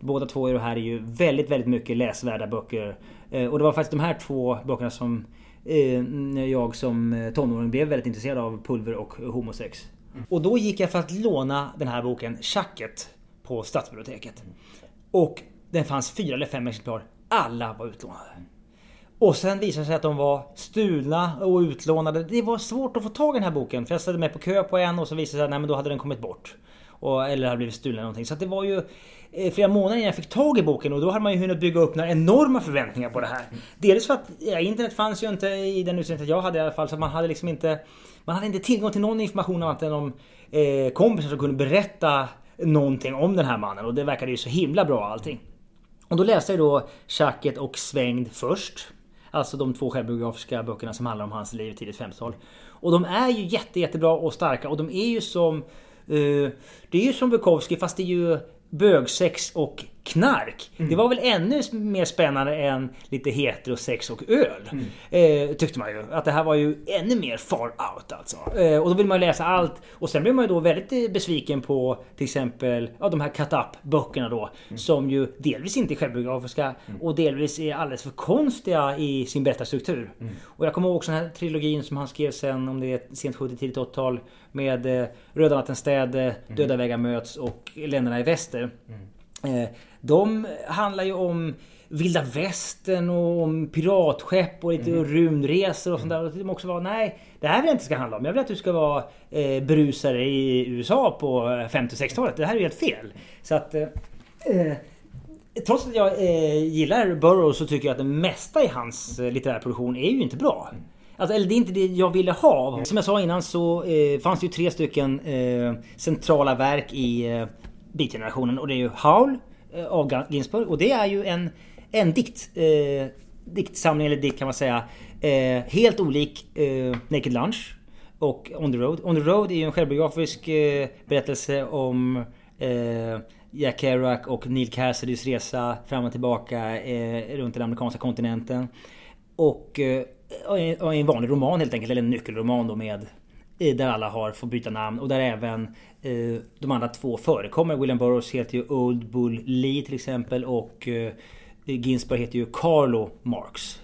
Båda två är här är ju väldigt, väldigt mycket läsvärda böcker. Eh, och det var faktiskt de här två böckerna som eh, jag som eh, tonåring blev väldigt intresserad av pulver och homosex. Och då gick jag för att låna den här boken, Tjacket, på Stadsbiblioteket. Och den fanns fyra eller fem exemplar. Alla var utlånade. Och sen visade det sig att de var stulna och utlånade. Det var svårt att få tag i den här boken. För jag ställde mig på kö på en och så visade det sig att nej, då hade den kommit bort. Och, eller hade blivit stulen eller någonting. Så det var ju eh, flera månader innan jag fick tag i boken och då hade man ju hunnit bygga upp några enorma förväntningar på det här. Dels för att ja, internet fanns ju inte i den utsträckning jag hade i alla fall. Så man hade liksom inte... Man hade inte tillgång till någon information annat än om eh, kompisar som kunde berätta någonting om den här mannen. Och det verkade ju så himla bra allting. Och då läste jag då Schacket och Svängd först. Alltså de två självbiografiska böckerna som handlar om hans liv i tidigt 50-tal. Och de är ju jätte, jättebra och starka och de är ju som... Eh, det är ju som Bukowski fast det är ju bögsex och knark. Mm. Det var väl ännu mer spännande än lite heterosex och öl. Mm. Eh, tyckte man ju. Att det här var ju ännu mer far out alltså. Eh, och då vill man ju läsa allt. Och sen blir man ju då väldigt eh, besviken på till exempel ja, de här cut up böckerna då. Mm. Som ju delvis inte är självbiografiska mm. och delvis är alldeles för konstiga i sin berättarstruktur. Mm. Och jag kommer ihåg också den här trilogin som han skrev sen om det är sent 70 tidigt 80-tal. Med eh, Röda nattens städ, mm. Döda vägar möts och Länderna i väster. Eh, de handlar ju om vilda västern och om piratskepp och lite mm. rymdresor och sånt där. Och de också var nej, det här vill jag inte ska handla om. Jag vill att du ska vara eh, berusare i USA på 50 60-talet. Det här är ju helt fel. Så att... Eh, eh, trots att jag eh, gillar Burroughs så tycker jag att det mesta i hans eh, litterära produktion är ju inte bra. Alltså, eller det är inte det jag ville ha. Som jag sa innan så eh, fanns det ju tre stycken eh, centrala verk i eh, Beat-generationen och det är ju Howl Eh, av Ginsburg och det är ju en, en dikt, eh, diktsamling eller dikt kan man säga. Eh, helt olik eh, Naked Lunch och On the Road. On the Road är ju en självbiografisk eh, berättelse om eh, Jack Kerouac och Neil Cassidys resa fram och tillbaka eh, runt den amerikanska kontinenten. Och, eh, och en vanlig roman helt enkelt, eller en nyckelroman då med eh, där alla har fått byta namn och där även Eh, de andra två förekommer. William Burroughs heter ju Old Bull Lee till exempel och eh, Ginsberg heter ju Carlo Marx.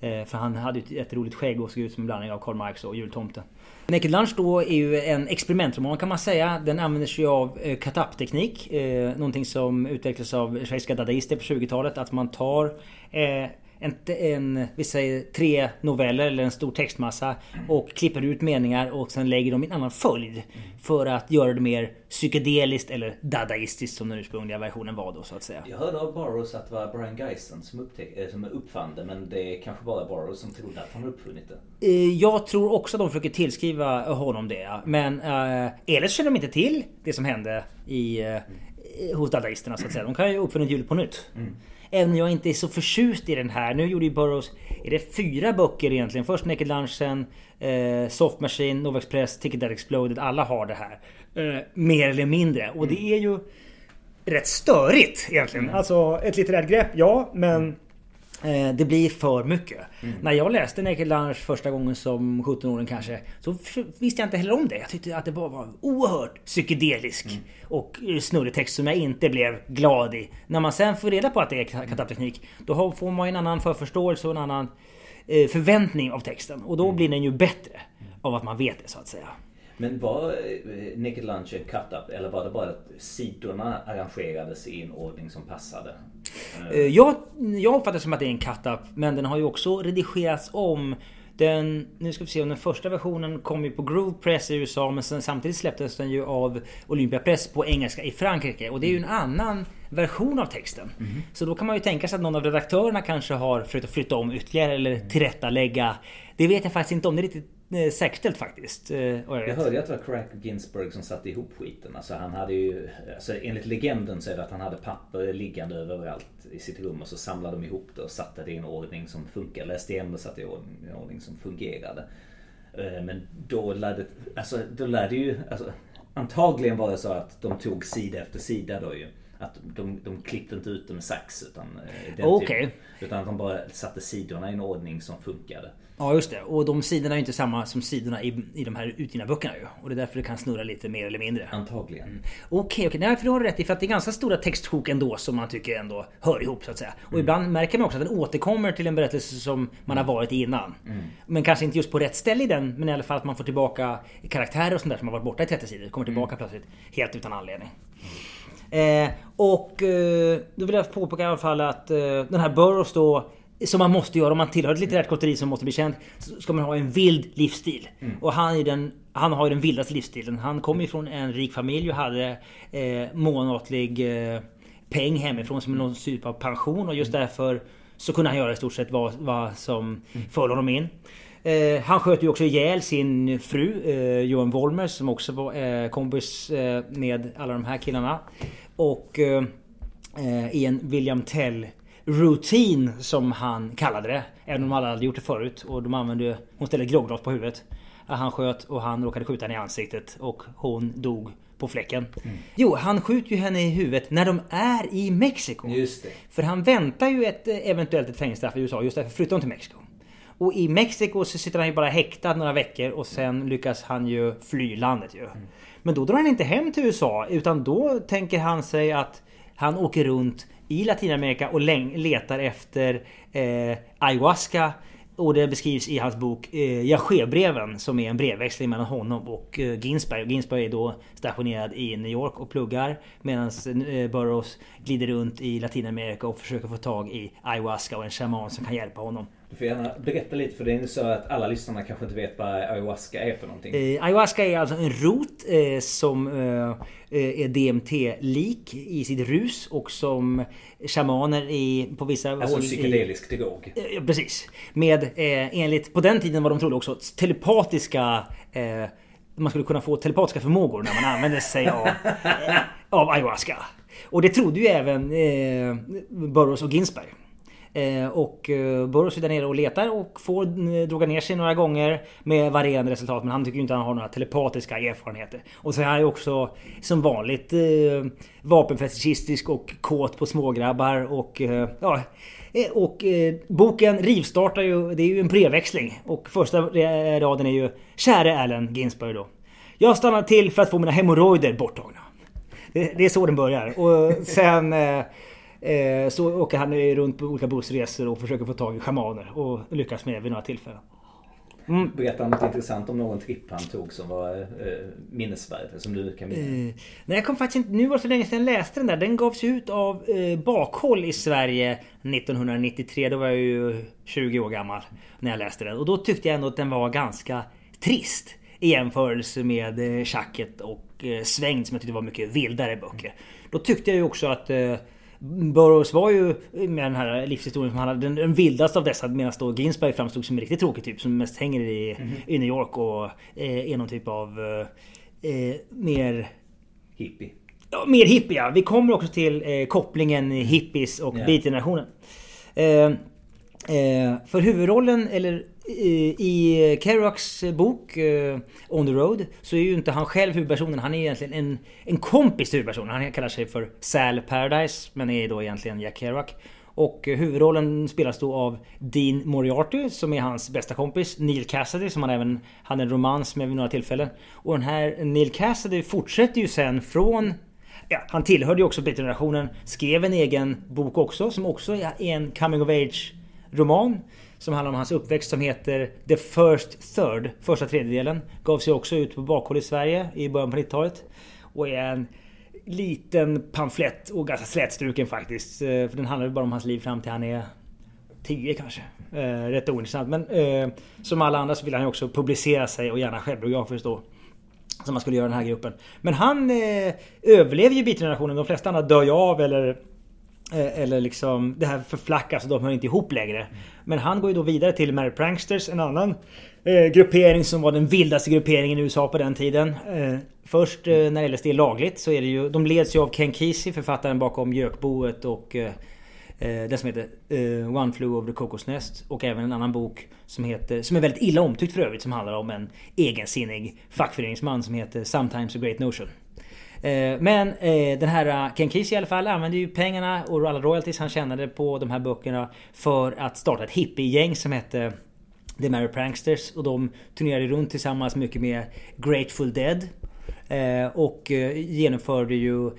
Eh, för han hade ju ett roligt skägg och såg ut som en blandning av Karl Marx och jultomten. Naked Lunch då är ju en experimentroman kan man säga. Den använder sig av cut-up-teknik. Någonting som utvecklades av schweiziska dadaister på 20-talet. Att man tar en, en, vi säger tre noveller eller en stor textmassa och klipper ut meningar och sen lägger dem i en annan följd. För att göra det mer psykedeliskt eller dadaistiskt som den ursprungliga versionen var då så att säga. Jag hörde av Burroughs att det var Brian Geisen som, upptäck, äh, som uppfann det men det är kanske bara Burroughs som trodde att han uppfunnit det. Eh, jag tror också att de försöker tillskriva honom det. Men eh, eller känner de inte till det som hände i, eh, hos dadaisterna så att säga. De kan ju uppfinna hjulet på nytt. Mm. Även om jag inte är så förtjust i den här. Nu gjorde ju Burroughs... Är det fyra böcker egentligen? Först Naked Lunch, sen eh, Soft Machine, Nova Express, Ticket That Exploded. Alla har det här. Eh, mer eller mindre. Och det är ju rätt störigt egentligen. Mm. Alltså ett litterärt grepp, ja. Men Eh, det blir för mycket. Mm. När jag läste Naked Lunch första gången som 17-åring kanske Så visste jag inte heller om det. Jag tyckte att det bara var oerhört psykedelisk mm. och snurrig text som jag inte blev glad i. När man sen får reda på att det är katapteknik Då får man en annan förförståelse och en annan eh, förväntning av texten. Och då mm. blir den ju bättre av att man vet det så att säga. Men var eh, Naked Lunch en cut-up eller var det bara att sidorna arrangerades i en ordning som passade? Eh, jag, jag uppfattar det som att det är en cut-up men den har ju också redigerats om. Den, nu ska vi se om den första versionen kom ju på Groove Press i USA men sen, samtidigt släpptes den ju av Olympia Press på engelska i Frankrike. Och det är ju en annan version av texten. Mm. Så då kan man ju tänka sig att någon av redaktörerna kanske har försökt att flytta om ytterligare eller tillrättalägga. Det vet jag faktiskt inte om. Det är riktigt eh, säkerställt faktiskt. Eh, jag, hörde att det var Crack Ginsburg som satte ihop skiten. Alltså han hade ju, alltså enligt legenden så är det att han hade papper liggande överallt i sitt rum och så samlade de ihop det och satte det i en ordning som funkar. Läste igen och satte i en ordning som fungerade. Eh, men då lärde, alltså, då lärde ju, alltså, antagligen var det så att de tog sida efter sida då ju. Att de, de klippte inte ut det med sax utan, okay. typ, utan att de bara satte sidorna i en ordning som funkade. Ja just det. Och de sidorna är ju inte samma som sidorna i, i de här utgivna böckerna ju. Och det är därför det kan snurra lite mer eller mindre. Antagligen. Mm. Okej, okay, okej. Okay. Nej, för du har rätt i. För att det är ganska stora textsjok ändå som man tycker ändå hör ihop så att säga. Och mm. ibland märker man också att den återkommer till en berättelse som man har mm. varit i innan. Mm. Men kanske inte just på rätt ställe i den. Men i alla fall att man får tillbaka karaktärer och sånt där som har varit borta i 30 sidor. Kommer tillbaka mm. plötsligt helt utan anledning. Eh, och eh, då vill jag påpeka i alla fall att eh, den här Burroughs då som man måste göra om man tillhör ett litterärt kotteri som måste bli känt. Så ska man ha en vild livsstil. Mm. Och han, är den, han har ju den vildaste livsstilen. Han kommer ju från en rik familj och hade eh, månatlig eh, peng hemifrån som någon typ av pension. Och just mm. därför så kunde han göra i stort sett vad, vad som mm. föll honom in. Eh, han sköt ju också ihjäl sin fru eh, Johan Wolmer som också var eh, kompis eh, med alla de här killarna. Och eh, eh, i en William Tell routine som han kallade det. Även om alla hade gjort det förut. Och de använde... Hon ställde grogglas på huvudet. Han sköt och han råkade skjuta henne i ansiktet. Och hon dog på fläcken. Mm. Jo, han skjuter ju henne i huvudet när de är i Mexiko. Just det. För han väntar ju ett eventuellt ett fängelsestraff i USA. Just därför flyttar hon till Mexiko. Och i Mexiko så sitter han ju bara häktad några veckor och sen lyckas han ju fly landet ju. Mm. Men då drar han inte hem till USA utan då tänker han sig att han åker runt i Latinamerika och letar efter eh, ayahuasca. Och det beskrivs i hans bok eh, Yahweh-breven som är en brevväxling mellan honom och eh, Ginsberg. Och Ginsberg är då stationerad i New York och pluggar medan eh, Burroughs glider runt i Latinamerika och försöker få tag i ayahuasca och en shaman som kan hjälpa honom. Du får gärna berätta lite för det är så att alla lyssnarna kanske inte vet vad ayahuasca är för någonting. Eh, ayahuasca är alltså en rot eh, som eh, eh är DMT-lik i sitt rus och som shamaner i, på vissa alltså håll... Alltså psykedelisk drog. Eh, precis. Med eh, enligt, på den tiden vad de trodde också, telepatiska eh, man skulle kunna få telepatiska förmågor när man använder sig av, av ayahuasca. Och det trodde ju även Burroughs och Ginsberg. Eh, och eh, är där nere och letar och får eh, droga ner sig några gånger med varierande resultat. Men han tycker inte han har några telepatiska erfarenheter. Och så är han ju också som vanligt eh, vapenfetischistisk och kåt på smågrabbar och ja... Och boken rivstartar ju, det är ju en brevväxling. Och första raden är ju Käre Allen Ginsberg då. Jag stannar till för att få mina hemorrojder borttagna. Det, det är så den börjar. Och sen eh, så åker han runt på olika bussresor och försöker få tag i schamaner. Och lyckas med det vid några tillfällen. Mm. Berätta något intressant om någon tripp han tog som var eh, minnesvärd, som du kan minnas. Eh, nej, jag kom faktiskt inte... Nu var det så länge sedan jag läste den där. Den gavs ut av eh, Bakhåll i Sverige 1993. Då var jag ju 20 år gammal när jag läste den. Och då tyckte jag ändå att den var ganska trist. I jämförelse med eh, Schacket och eh, Svängd som jag tyckte var mycket vildare böcker. Då tyckte jag ju också att eh, Burroughs var ju med den här livshistorien som han hade den, den vildaste av dessa medan då Ginsberg framstod som en riktigt tråkig typ som mest hänger i, mm i New York och eh, är någon typ av eh, eh, mer... Hippie. Ja, mer hippie ja. Vi kommer också till eh, kopplingen hippies och yeah. beatgenerationen. Eh, Eh, för huvudrollen, eller i Kerouacs eh, bok eh, On the Road så är ju inte han själv huvudpersonen. Han är egentligen en, en kompis till huvudpersonen. Han kallar sig för Sal Paradise men är då egentligen Jack Kerouac. Och eh, huvudrollen spelas då av Dean Moriarty som är hans bästa kompis. Neil Cassidy som han även hade en romans med vid några tillfällen. Och den här Neil Cassidy fortsätter ju sen från Ja, han tillhörde ju också Beat-generationen. Skrev en egen bok också som också är en coming of age roman som handlar om hans uppväxt som heter The First Third, första tredjedelen. Gav sig också ut på bakhåll i Sverige i början på 90-talet. Och är en liten pamflett och ganska slätstruken faktiskt. Eh, för den handlar bara om hans liv fram till han är 10 kanske. Eh, rätt ointressant. Men eh, som alla andra så vill han ju också publicera sig och gärna självbiografiskt då. Som man skulle göra den här gruppen. Men han eh, överlever ju beatgenerationen. De flesta andra dör ju av eller Eh, eller liksom det här förflackas och de hör inte ihop längre. Men han går ju då vidare till Mary Pranksters, en annan eh, gruppering som var den vildaste grupperingen i USA på den tiden. Eh, först eh, när LSD är lagligt så är det ju... De leds ju av Ken Kesey, författaren bakom Gökboet och eh, eh den som heter eh, One Flew Over the Cocos Nest. Och även en annan bok som heter... Som är väldigt illa omtyckt för övrigt. Som handlar om en egensinnig fackföreningsman som heter Sometimes a Great Notion. Eh, men eh, den här eh, Ken Kesey i alla fall använde ju pengarna och alla royalties han tjänade på de här böckerna för att starta ett hippiegäng som hette The Mary Pranksters och de turnerade runt tillsammans mycket med Grateful Dead. och genomförde ju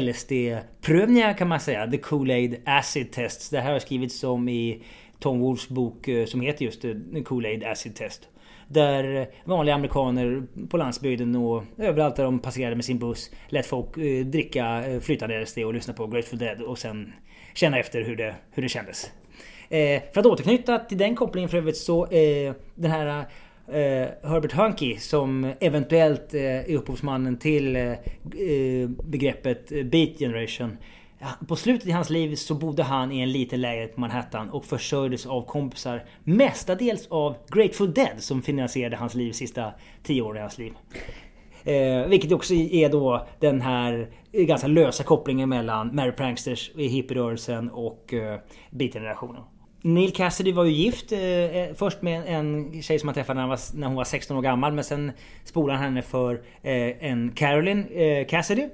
LSD-prövningar kan man säga. The Kool-Aid Acid Tests. Det här har skrivits om i Tom Wolfs bok som heter just The Kool-Aid Acid Test. Där vanliga amerikaner på landsbygden och överallt där de passerade med sin buss lät folk eh, dricka eh, flytande LSD och lyssna på Grateful Dead och sen känna efter hur det, hur det kändes. Eh, för att återknyta till den kopplingen för övrigt så eh, den här eh, Herbert Hunky som eventuellt eh, är upphovsmannen till begreppet Beat Generation på slutet i hans liv så bodde han i en liten lägenhet på Manhattan och försörjdes av kompisar. Mestadels av Grateful Dead som finansierade hans liv sista tio åren i hans liv. Eh, vilket också är då den här ganska lösa kopplingen mellan Mary Pranksters i hippierörelsen och eh, beatgenerationen. Neil Cassidy var ju gift eh, eh, först med en tjej som han träffade när, han var, när hon var 16 år gammal men sen spolade han henne för eh, en Carolyn eh, Cassidy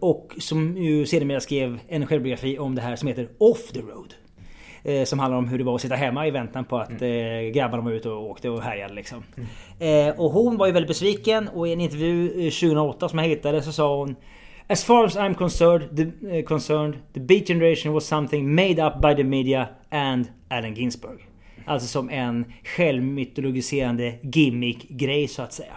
och som ju sedermera skrev en självbiografi om det här som heter Off the Road. Eh, som handlar om hur det var att sitta hemma i väntan på att mm. Eh, grabbarna var ute och åkte och härjade liksom. Mm. och hon var ju väldigt besviken och i en intervju 2008 som jag hittade så sa hon As far as I'm concerned the, concerned, the beat generation was something made up by the media and Allen Ginsberg. Alltså som en självmytologiserande gimmick-grej så att säga.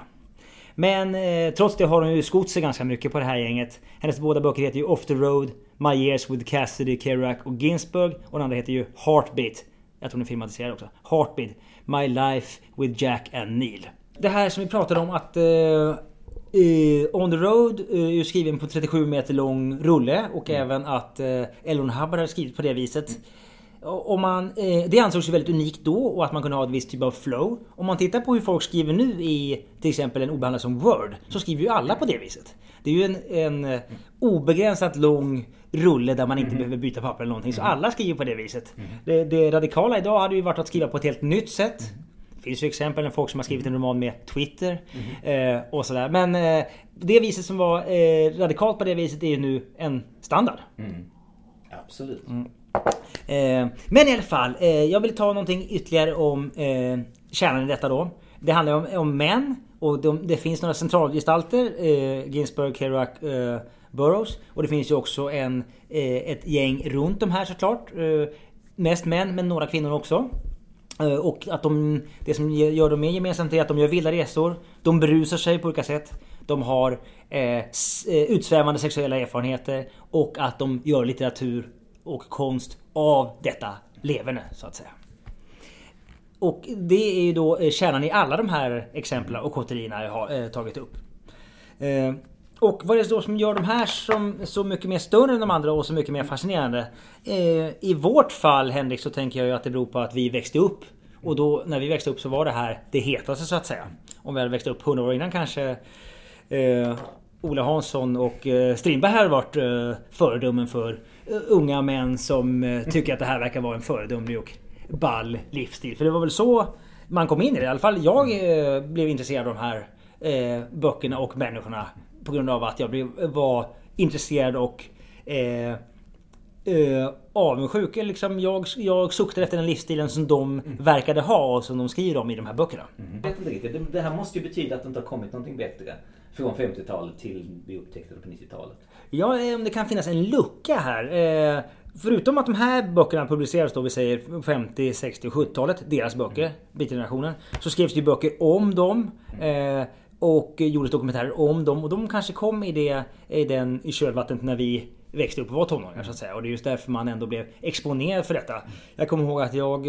Men eh, trots det har hon ju skott sig ganska mycket på det här gänget. Hennes båda böcker heter ju Off the Road, My Years with Cassidy, Kerouac och Ginsberg. Och den andra heter ju Heartbeat. Jag tror den är filmatiserad också. Heartbeat. My Life with Jack and Neil. Det här som vi pratade om att eh, Uh, On the Road uh, är skriven på 37 meter lång rulle och mm. även att uh, Elon Hubbard har skrivit på det viset. Mm. Om man, eh, det ansågs ju väldigt unikt då och att man kunde ha ett visst typ av flow. Om man tittar på hur folk skriver nu i till exempel en obehandlad som Word så skriver ju alla på det viset. Det är ju en, en eh, obegränsat lång rulle där man inte mm. behöver byta papper eller någonting. Så mm. alla skriver på det viset. Mm. Det, det, radikala idag hade ju varit att skriva på ett helt nytt sätt. Mm. Det finns ju exempel med folk som har skrivit en roman med Twitter mm. eh, och sådär. Men eh, det viset som var eh, radikalt på det viset är ju nu en standard. Absolut. Eh, men i alla fall, eh, jag vill ta någonting ytterligare om eh, kärnan i detta då. Det handlar om, om män Och de, det finns några centralgestalter. Eh, Ginsberg, Kerouac, eh, Burroughs. Och det finns ju också en, eh, ett gäng runt de här såklart. Eh, mest män, men några kvinnor också. Eh, och att de, det som gör dem mer gemensamt är att de gör vilda resor. De berusar sig på olika sätt. De har eh, eh, utsvävande sexuella erfarenheter. Och att de gör litteratur och konst av detta leverne så att säga. Och det är ju då eh, kärnan i alla de här exemplen och kotterierna jag har eh, tagit upp. Eh, och vad är det då som gör de här som så mycket mer större än de andra och så mycket mer fascinerande? Eh, I vårt fall Henrik så tänker jag ju att det beror på att vi växte upp. Och då när vi växte upp så var det här det hetaste så att säga. Om vi hade växt upp 100 år innan kanske eh, Ola Hansson och eh, Strindberg hade varit eh, föredömen för unga män som eh, tycker att det här verkar vara en föredömlig och ball livsstil. För det var väl så man kom in i det. I alla fall jag eh, blev intresserad av de här eh, böckerna och människorna. På grund av att jag blev, var intresserad och eh, eh, avundsjuk. Liksom jag, jag suktade efter den livsstilen som de mm. verkade ha och som de skriver om i de här böckerna. Mm. vet inte riktigt. Det här måste ju betyda att det inte har kommit någonting bättre. Från 50-talet till vi upptäckte det på 90-talet. Ja, eh, om det kan finnas en lucka här. Eh, Förutom att de här böckerna publicerades då vi säger 50, 60 och 70-talet. Deras böcker, mm. Beatgenerationen. Så skrevs det ju böcker om dem. Eh, och gjordes dokumentärer om dem. Och de kanske kom i, det, i, den, i kölvattnet när vi växte upp och var tonåringar så att säga. Och det är just därför man ändå blev exponerad för detta. Jag kommer ihåg att jag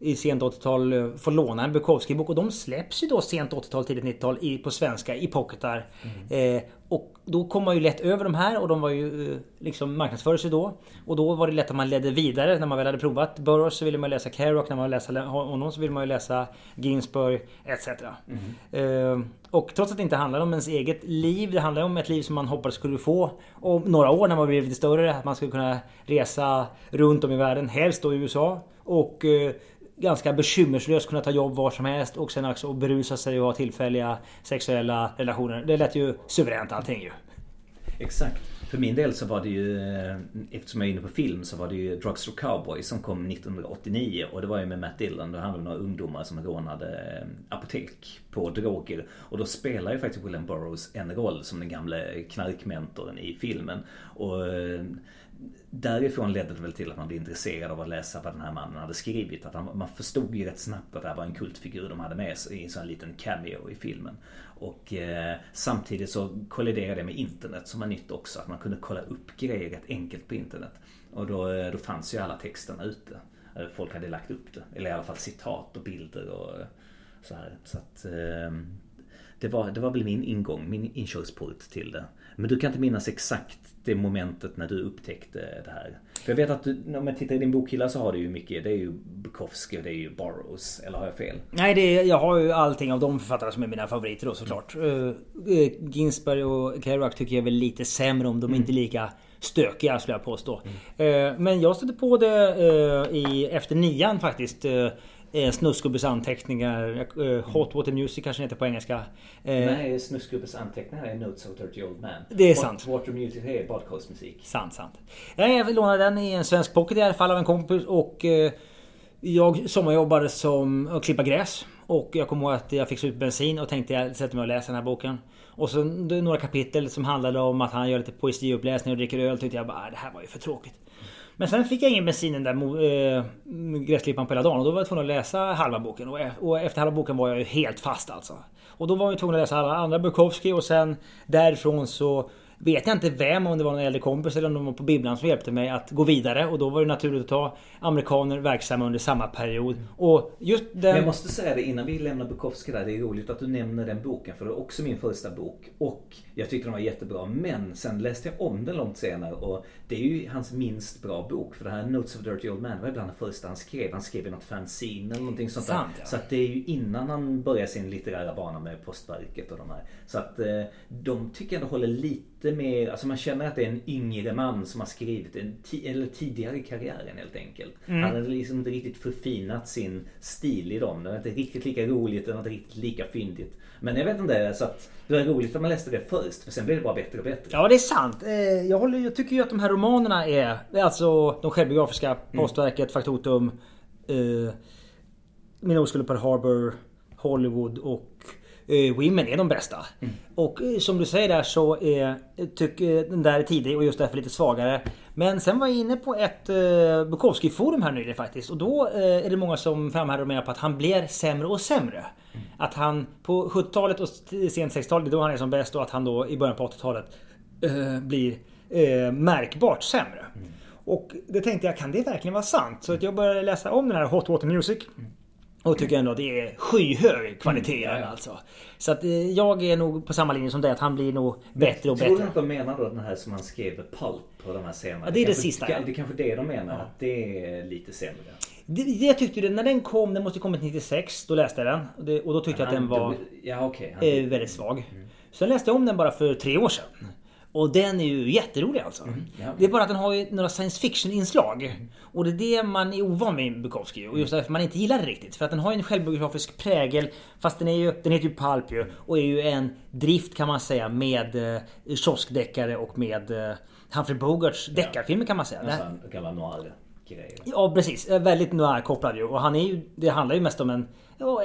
i sent 80-tal eh, får låna en Bukowski-bok och de släpps ju då sent 80-tal, tidigt 90-tal på svenska i pocketar. Mm. Eh, och då kom man ju lätt över de här och de var ju eh, liksom marknadsförde sig då. Och då var det lätt att man ledde vidare när man väl hade provat Burroughs så ville man läsa Kerouac, när man läsa honom så ville man ju läsa Ginsberg etc. Mm. Eh, och trots att det inte handlar om ens eget liv, det handlar om ett liv som man hoppades skulle få om några år när man blev lite större. Att man skulle kunna resa runt om i världen, helst då i USA. Och eh, ganska bekymmerslöst kunna ta jobb var som helst och sen också berusa sig och ha tillfälliga sexuella relationer. Det lät ju suveränt allting ju. Exakt. För min del så var det ju, eh, eftersom jag är inne på film, så var det ju Drugstore Cowboy som kom 1989 och det var ju med Matt Dillon. Det handlade om några ungdomar som rånade eh, apotek på droger. Och då spelar ju faktiskt William Burroughs en roll som den gamle knarkmentorn i filmen. Och eh, därifrån ledde det väl till att man blev intresserad av att läsa vad den här mannen hade skrivit. Att han, man förstod ju rätt snabbt att det här var en kultfigur de hade med sig i en sån liten cameo i filmen. Och eh, samtidigt så kolliderade det med internet som var nytt också. Att man kunde kolla upp grejer rätt enkelt på internet. Och då, eh, då fanns ju alla texterna ute. Eh, folk hade lagt upp det. Eller i alla fall citat och bilder och eh, så här. Så att, eh, det, var, det var väl min ingång, min inkörsport till det. Men du kan inte minnas exakt det momentet när du upptäckte det här? För jag vet att du, om jag tittar i din bokhylla så har du ju mycket. Det är ju Bukowski och det är ju Burroughs. Eller har jag fel? Nej, det är, jag har ju allting av de författarna som är mina favoriter då såklart. Mm. Uh, Ginsberg och Kerouac tycker jag är väl lite sämre om de mm. inte lika stökiga skulle jag påstå. Mm. Uh, men jag stötte på det uh, i, efter nian faktiskt. Eh, Snuskgubbes anteckningar. Eh, Hot Water Music kanske heter på engelska. Eh, Nej, Snuskgubbes anteckningar är Notes of Dirty Old Man. Det är sant. Water Music är badkarsmusik. Sant, sant. Jag lånade den i en svensk pocket i alla fall av en kompis och jag sommarjobbade som att klippa gräs. Och jag kommer ihåg att jag fick ut bensin och tänkte jag sätter mig och läser den här boken. Och så några kapitel som handlade om att han gör lite poesiuppläsning och dricker öl. Tyckte jag bara, det här var ju för tråkigt. Men sen fick jag ingen bensin den där äh, gräsklippan på hela dagen och då var jag tvungen att läsa halva boken. Och, e- och efter halva boken var jag ju helt fast alltså. Och då var jag tvungen att läsa alla andra Bukowski och sen därifrån så vet jag inte vem, om det var en äldre kompis eller om de var på bibblan som hjälpte mig att gå vidare. Och då var det naturligt att ta amerikaner verksamma under samma period. Och just den... Jag måste säga det innan vi lämnar Bukowski där. Det är roligt att du nämner den boken. För det är också min första bok. Och jag tyckte den var jättebra. Men sen läste jag om den långt senare. Och det är ju hans minst bra bok. För det här Notes of Dirty Old Man var bland det första han skrev. Han skrev i något fanzine eller någonting sånt Sant, där. Ja. Så att det är ju innan han började sin litterära bana med Postverket och de här. Så att eh, de tycker jag ändå håller lite mer, alltså man känner att det är en yngre man som har skrivit en eller tidigare i karriären helt enkelt. Mm. Han hade liksom inte riktigt förfinat sin stil i dem. Det var inte riktigt lika roligt, det var inte riktigt lika fyndigt. Men jag vet inte, så att det var roligt att man läste det först för sen blev det bara bättre och bättre. Ja det är sant. Eh, jag, håller, jag tycker ju att de här romanerna är, alltså de självbiografiska, mm. Postverket, Faktotum, eh, Min oskuld på Harbour, Hollywood och Women är de bästa. Mm. Och eh, som du säger där så är tycker den där är tidig och just därför lite svagare. Men sen var jag inne på ett eh, Bukowski-forum här nyligen faktiskt. Och då eh, är det många som framhärdar och menar på att han blir sämre och sämre. Mm. Att han på 70-talet och sent 60-talet, det är då han är som bäst och att han då i början på 80-talet eh, blir eh, märkbart sämre. Mm. Och det tänkte jag, kan det verkligen vara sant? Så att jag började läsa om den här Hot Water Music. Och tycker ändå att det är skyhög kvalitet mm, ja, ja. alltså. Så att eh, jag är nog på samma linje som dig att han blir nog bättre och bättre. Tror du att de menar då den här som han skrev Pulp på de här scenerna? Ja, det är det, det sista. Ja. Det är kanske det de menar. Ja. Att det är lite sämre. Det, jag tyckte det, när den kom, den måste kommit 96. Då läste jag den. Och, det, och då tyckte jag att den var ja, okay. eh, väldigt svag. Mm. Sen läste jag om den bara för tre år sedan. Och den är ju jätterolig alltså. Mm, ja. Det är bara att den har ju några science fiction inslag. Mm. Och det är det man är ovan med Bukowski. Och just därför man inte gillar det riktigt. För att den har ju en självbiografisk prägel. Fast den är ju, den heter ju Pulp ju. Och är ju en drift kan man säga med eh, kioskdeckare och med eh, Humphrey Bogarts deckarfilmer kan man säga. Nästan gamla noir grejer. Ja precis. Väldigt noir-kopplad ju. Och han är ju, det handlar ju mest om en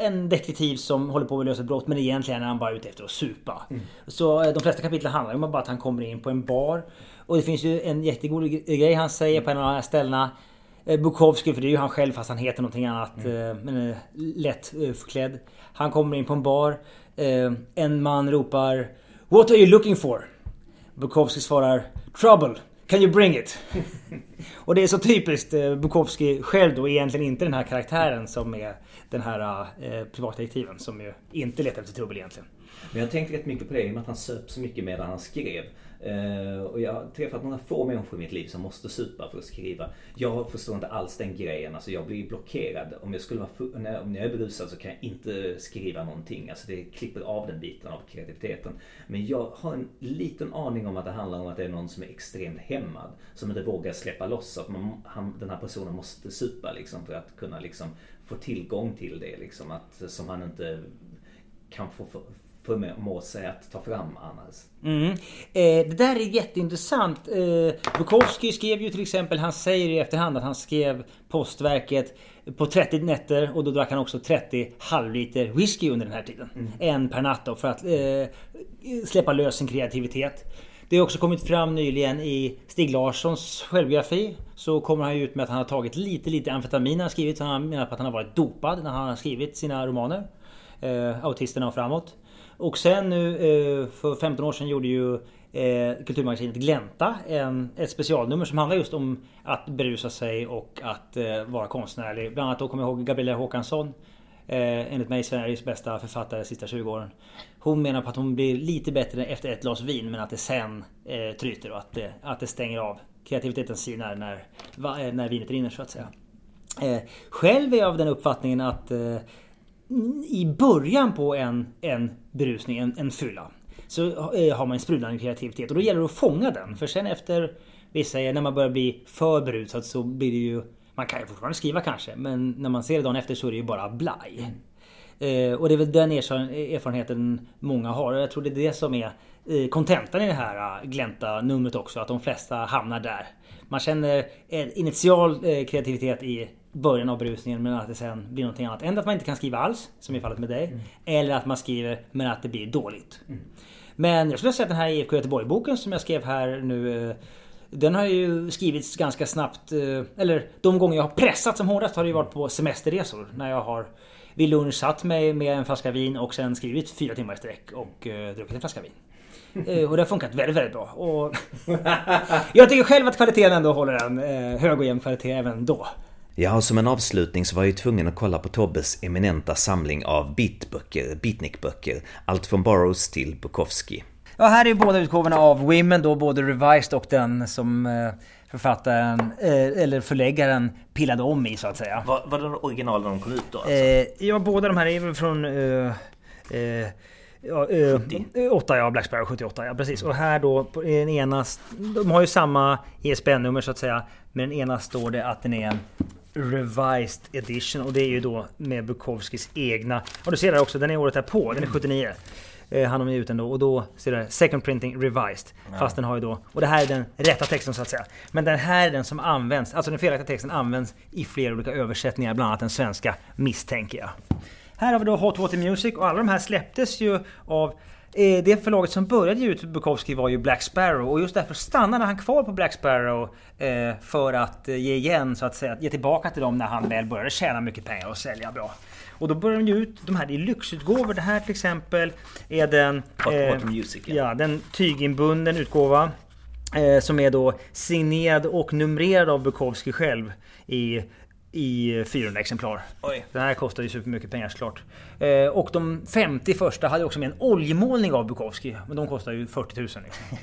en detektiv som håller på att lösa brott men egentligen är han bara ute efter att supa. Mm. Så eh, de flesta kapitel handlar om bara att han kommer in på en bar. Och det finns ju en jättegod grej han säger på en av de här ställena. Eh, Bukowski, för det är ju han själv fast han heter någonting annat. Mm. Eh, men lätt förklädd. Han kommer in på en bar. En man ropar What are you looking for? Bukowski svarar Trouble. Can you bring it? och det är så typiskt Bukowski själv då egentligen inte den här karaktären som är den här eh, privatdetektiven som ju inte letar efter trubbel egentligen. Men jag tänkte rätt mycket på det i och med att han söp så mycket medan han skrev. Uh, och jag har träffat några få människor i mitt liv som måste supa för att skriva. Jag förstår inte alls den grejen. Alltså jag blir blockerad. Om jag, skulle vara när, om jag är berusad så kan jag inte skriva någonting. Alltså det klipper av den biten av kreativiteten. Men jag har en liten aning om att det handlar om att det är någon som är extremt hämmad. Som inte vågar släppa loss. Att man, han, den här personen måste supa liksom för att kunna liksom få tillgång till det. Liksom. Att, som han inte kan få förmå sig att ta fram annars. Mm. Eh, det där är jätteintressant. Eh, Bukowski skrev ju till exempel, han säger i efterhand att han skrev postverket på 30 nätter och då drack han också 30 halvliter whisky under den här tiden. Mm. En per natt då för att eh, släppa lös sin kreativitet. Det har också kommit fram nyligen i Stig Larssons självbiografi. Så kommer han ut med att han har tagit lite, lite amfetamin när han skrivit. Så han menar på att han har varit dopad när han har skrivit sina romaner. Eh, autisterna och framåt. Och sen nu eh, för 15 år sedan gjorde ju eh, Kulturmagasinet Glänta en, ett specialnummer som handlar just om att berusa sig och att eh, vara konstnärlig. Bland annat då kommer jag ihåg Gabriella Håkansson. Eh, enligt mig Sveriges bästa författare de sista 20 åren. Hon menar på att hon blir lite bättre efter ett glas vin men att det sen eh, tryter och att det, att det stänger av kreativiteten sinar när, eh, när vinet rinner så att säga. Eh, själv är jag av den uppfattningen att eh, i början på en, en berusning, en, en fylla, så eh, har man en sprudlande kreativitet och då gäller det att fånga den. För sen efter, vi säger när man börjar bli för berusad så blir det ju, man kan ju fortfarande skriva kanske, men när man ser det dagen efter så är det ju bara blaj. Eh, och det är väl den erfarenheten många har. Och jag tror det är det som är eh, kontentan i det här eh, glänta-numret också. Att de flesta hamnar där. Man känner initial kreativitet i början av berusningen men att det sen blir någonting annat. Ändå att man inte kan skriva alls, som i fallet med dig. Mm. Eller att man skriver men att det blir dåligt. Mm. Men jag skulle säga att den här IFK Göteborg-boken som jag skrev här nu den har ju skrivits ganska snabbt. Eh, eller de gånger jag har pressat som hårdast har det ju varit på semesterresor. När jag har vid lunch satt mig med en flaska vin och sen skrivit fyra timmar i sträck och eh, druckit en flaska vin. Eh, och det har funkat väldigt, väldigt bra. Och jag tycker själv att kvaliteten ändå håller en hög och jämn kvalitet även då. Ja, och som en avslutning så var jag ju tvungen att kolla på Tobbes eminenta samling av bitböcker, beatnikböcker. Allt från Burroughs till Bukowski. Ja, här är båda utgåvorna av Women då, både Revised och den som författaren, eh, eller förläggaren, pillade om i så att säga. Var, var det original när de kom ut då? Alltså? Eh, ja, båda de här är väl från... Eh, eh Ja, eh, 8 ja, Black Sparrow 78 ja precis. Och här då den ena... De har ju samma ISBN-nummer så att säga. Men den ena står det att den är en Revised Edition och det är ju då med Bukowskis egna... Och du ser där också, den är året på, den är 79 eh, han har ut den då och då ser det Second Printing Revised. Ja. Fast den har ju då, och det här är den rätta texten så att säga. Men den här är den som används, alltså den felaktiga texten används i flera olika översättningar, bland annat den svenska misstänker jag. Här har vi då Hot Water Music och alla de här släpptes ju av eh, det förlaget som började ge ut Bukowski var ju Black Sparrow och just därför stannade han kvar på Black Sparrow eh, för att eh, ge igen så att säga, ge tillbaka till dem när han väl började tjäna mycket pengar och sälja bra. Och då började de ge ut de här i lyxutgåvor. Det här till exempel är den... Water Music, ja. ja. den tyginbunden utgåva. Eh, som är då signerad och numrerad av Bukowski själv i i 400 exemplar. Oj. Den här kostar ju supermycket pengar såklart. Eh, och de 50 första hade också med en oljemålning av Bukowski. Men de kostar ju 40 000. Liksom.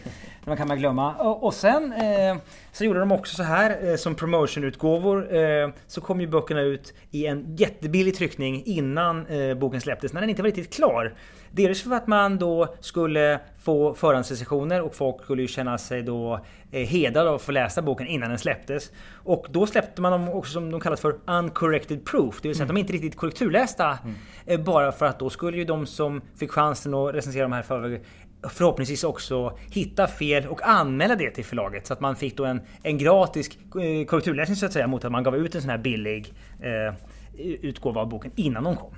Man kan man glömma. Och, och sen eh, så gjorde de också så här eh, som promotionutgåvor. Eh, så kom ju böckerna ut i en jättebillig tryckning innan eh, boken släpptes. När den inte var riktigt klar. Dels för att man då skulle få förhandsrecensioner och folk skulle ju känna sig då eh, hedrade av att få läsa boken innan den släpptes. Och då släppte man dem också som de kallas för uncorrected proof. Det vill säga mm. att de inte riktigt korrekturlästa. Mm. Eh, bara för att då skulle ju de som fick chansen att recensera de här förväg förhoppningsvis också hitta fel och anmäla det till förlaget. Så att man fick då en, en gratis eh, korrekturläsning så att säga mot att man gav ut en sån här billig eh, utgåva av boken innan de kom.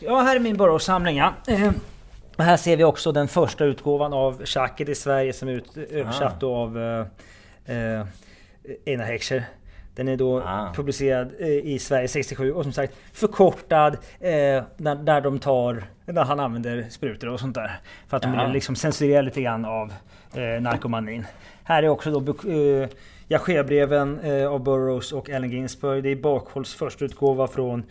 Ja, här är min Burroughs-samling. Ja. Eh, här ser vi också den första utgåvan av Schacket i Sverige som är ut, översatt ah. av eh, eh, Einar Heckscher. Den är då ah. publicerad eh, i Sverige 67 och som sagt förkortad eh, där, där de tar där han använder sprutor och sånt där. För att de vill liksom censurera lite grann av eh, narkomanin. Här är också då eh, Jaché-breven eh, av Burroughs och Allen Ginsberg. Det är Bakhålls första utgåva från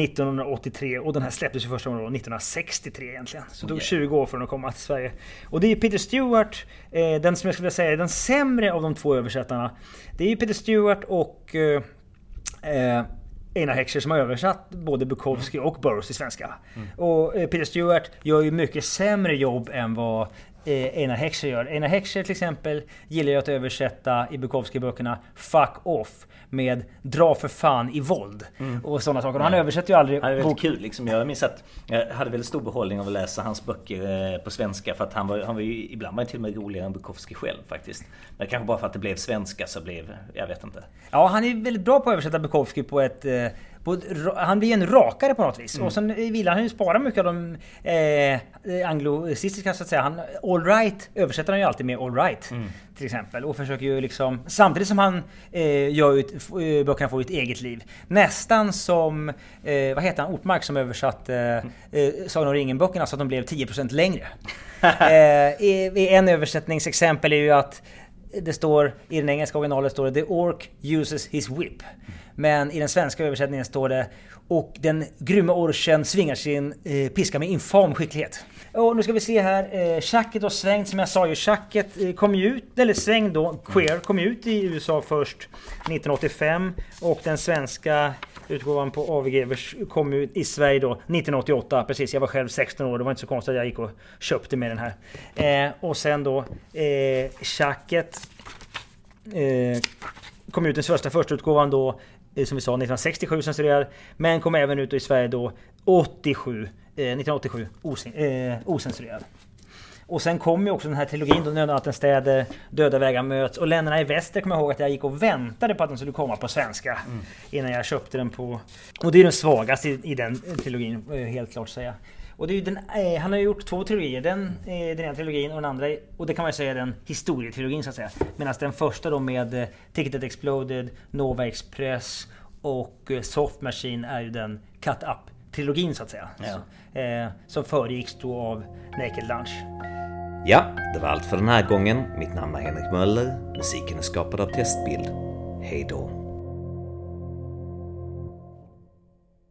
1983 och den här släpptes ju första gången 1963 egentligen. Så det tog 20 år för den att komma till Sverige. Och det är Peter Stewart, eh, den som jag skulle vilja säga är den sämre av de två översättarna. Det är Peter Stewart och eh, eh Einar Heckscher som har översatt både Bukowski och Burroughs till svenska. Mm. Och eh, Peter Stewart gör ju mycket sämre jobb än vad eh, Einar Heckscher gör. Einar Heckscher till exempel gillar ju att översätta i Bukowski-böckerna 'fuck off' med dra för fan i våld. Mm. Och sådana saker. Och han översätter ju aldrig... Han är väldigt kul liksom. Jag minns att jag hade väldigt stor behållning av att läsa hans böcker eh, på svenska. För att han var, han var ju ibland var till och med roligare än Bukowski själv faktiskt. Men kanske bara för att det blev svenska så blev... Jag vet inte. Ja, han är väldigt bra på att översätta Bukowski på ett eh, han blir en rakare på något vis. Mm. Och sen vill han ju spara mycket av de eh, anglosistiska så att säga. Han, all right översätter han ju alltid med all right. Mm. Till exempel. Och försöker ju liksom... Samtidigt som han eh, gör ut, eh, böckerna får ett eget liv. Nästan som... Eh, vad heter han? Ortmark som översatte eh, eh, Sagan om ringen-böckerna så att de blev 10% längre. eh, en översättningsexempel är ju att det står i den engelska originalet står det The Ork uses his whip. Men i den svenska översättningen står det och den grymma orchen svingar sin eh, piska med infam skicklighet. Och nu ska vi se här. Eh, Shacket och Svängd som jag sa ju. Shacket eh, kom ju ut, eller sväng då, Queer kom ju ut i USA först 1985. Och den svenska utgåvan på AVG kom ut i Sverige då 1988. Precis, jag var själv 16 år. Det var inte så konstigt att jag gick och köpte med den här. Eh, och sen då eh, Shacket eh, kom ut den första första utgåvan då eh, som vi sa 1967 censurerad. Men kom även ut i Sverige då 87, eh, 1987 osen, eh, ocensurerad. Och sen kom ju också den här trilogin då Nödnattens Döda vägar möts och Länderna i väster kommer jag ihåg att jag gick och väntade på att den skulle komma på svenska. Mm. Innan jag köpte den på... Och det är den svagaste i, i den trilogin, helt klart säga. Och det är den, eh, han har gjort två trilogier. Den, eh, den ena trilogin och den andra, och det kan man säga är den historietrilogin så att säga. Medan den första då med eh, Ticketed Exploded, Nova Express och eh, Soft Machine är ju den Cut Up-trilogin så att säga. Ja. Så, eh, som föregicks då av Naked Lunch. Ja, det var allt för den här gången. Mitt namn är Henrik Möller. Musiken är skapad av Testbild. Hej då.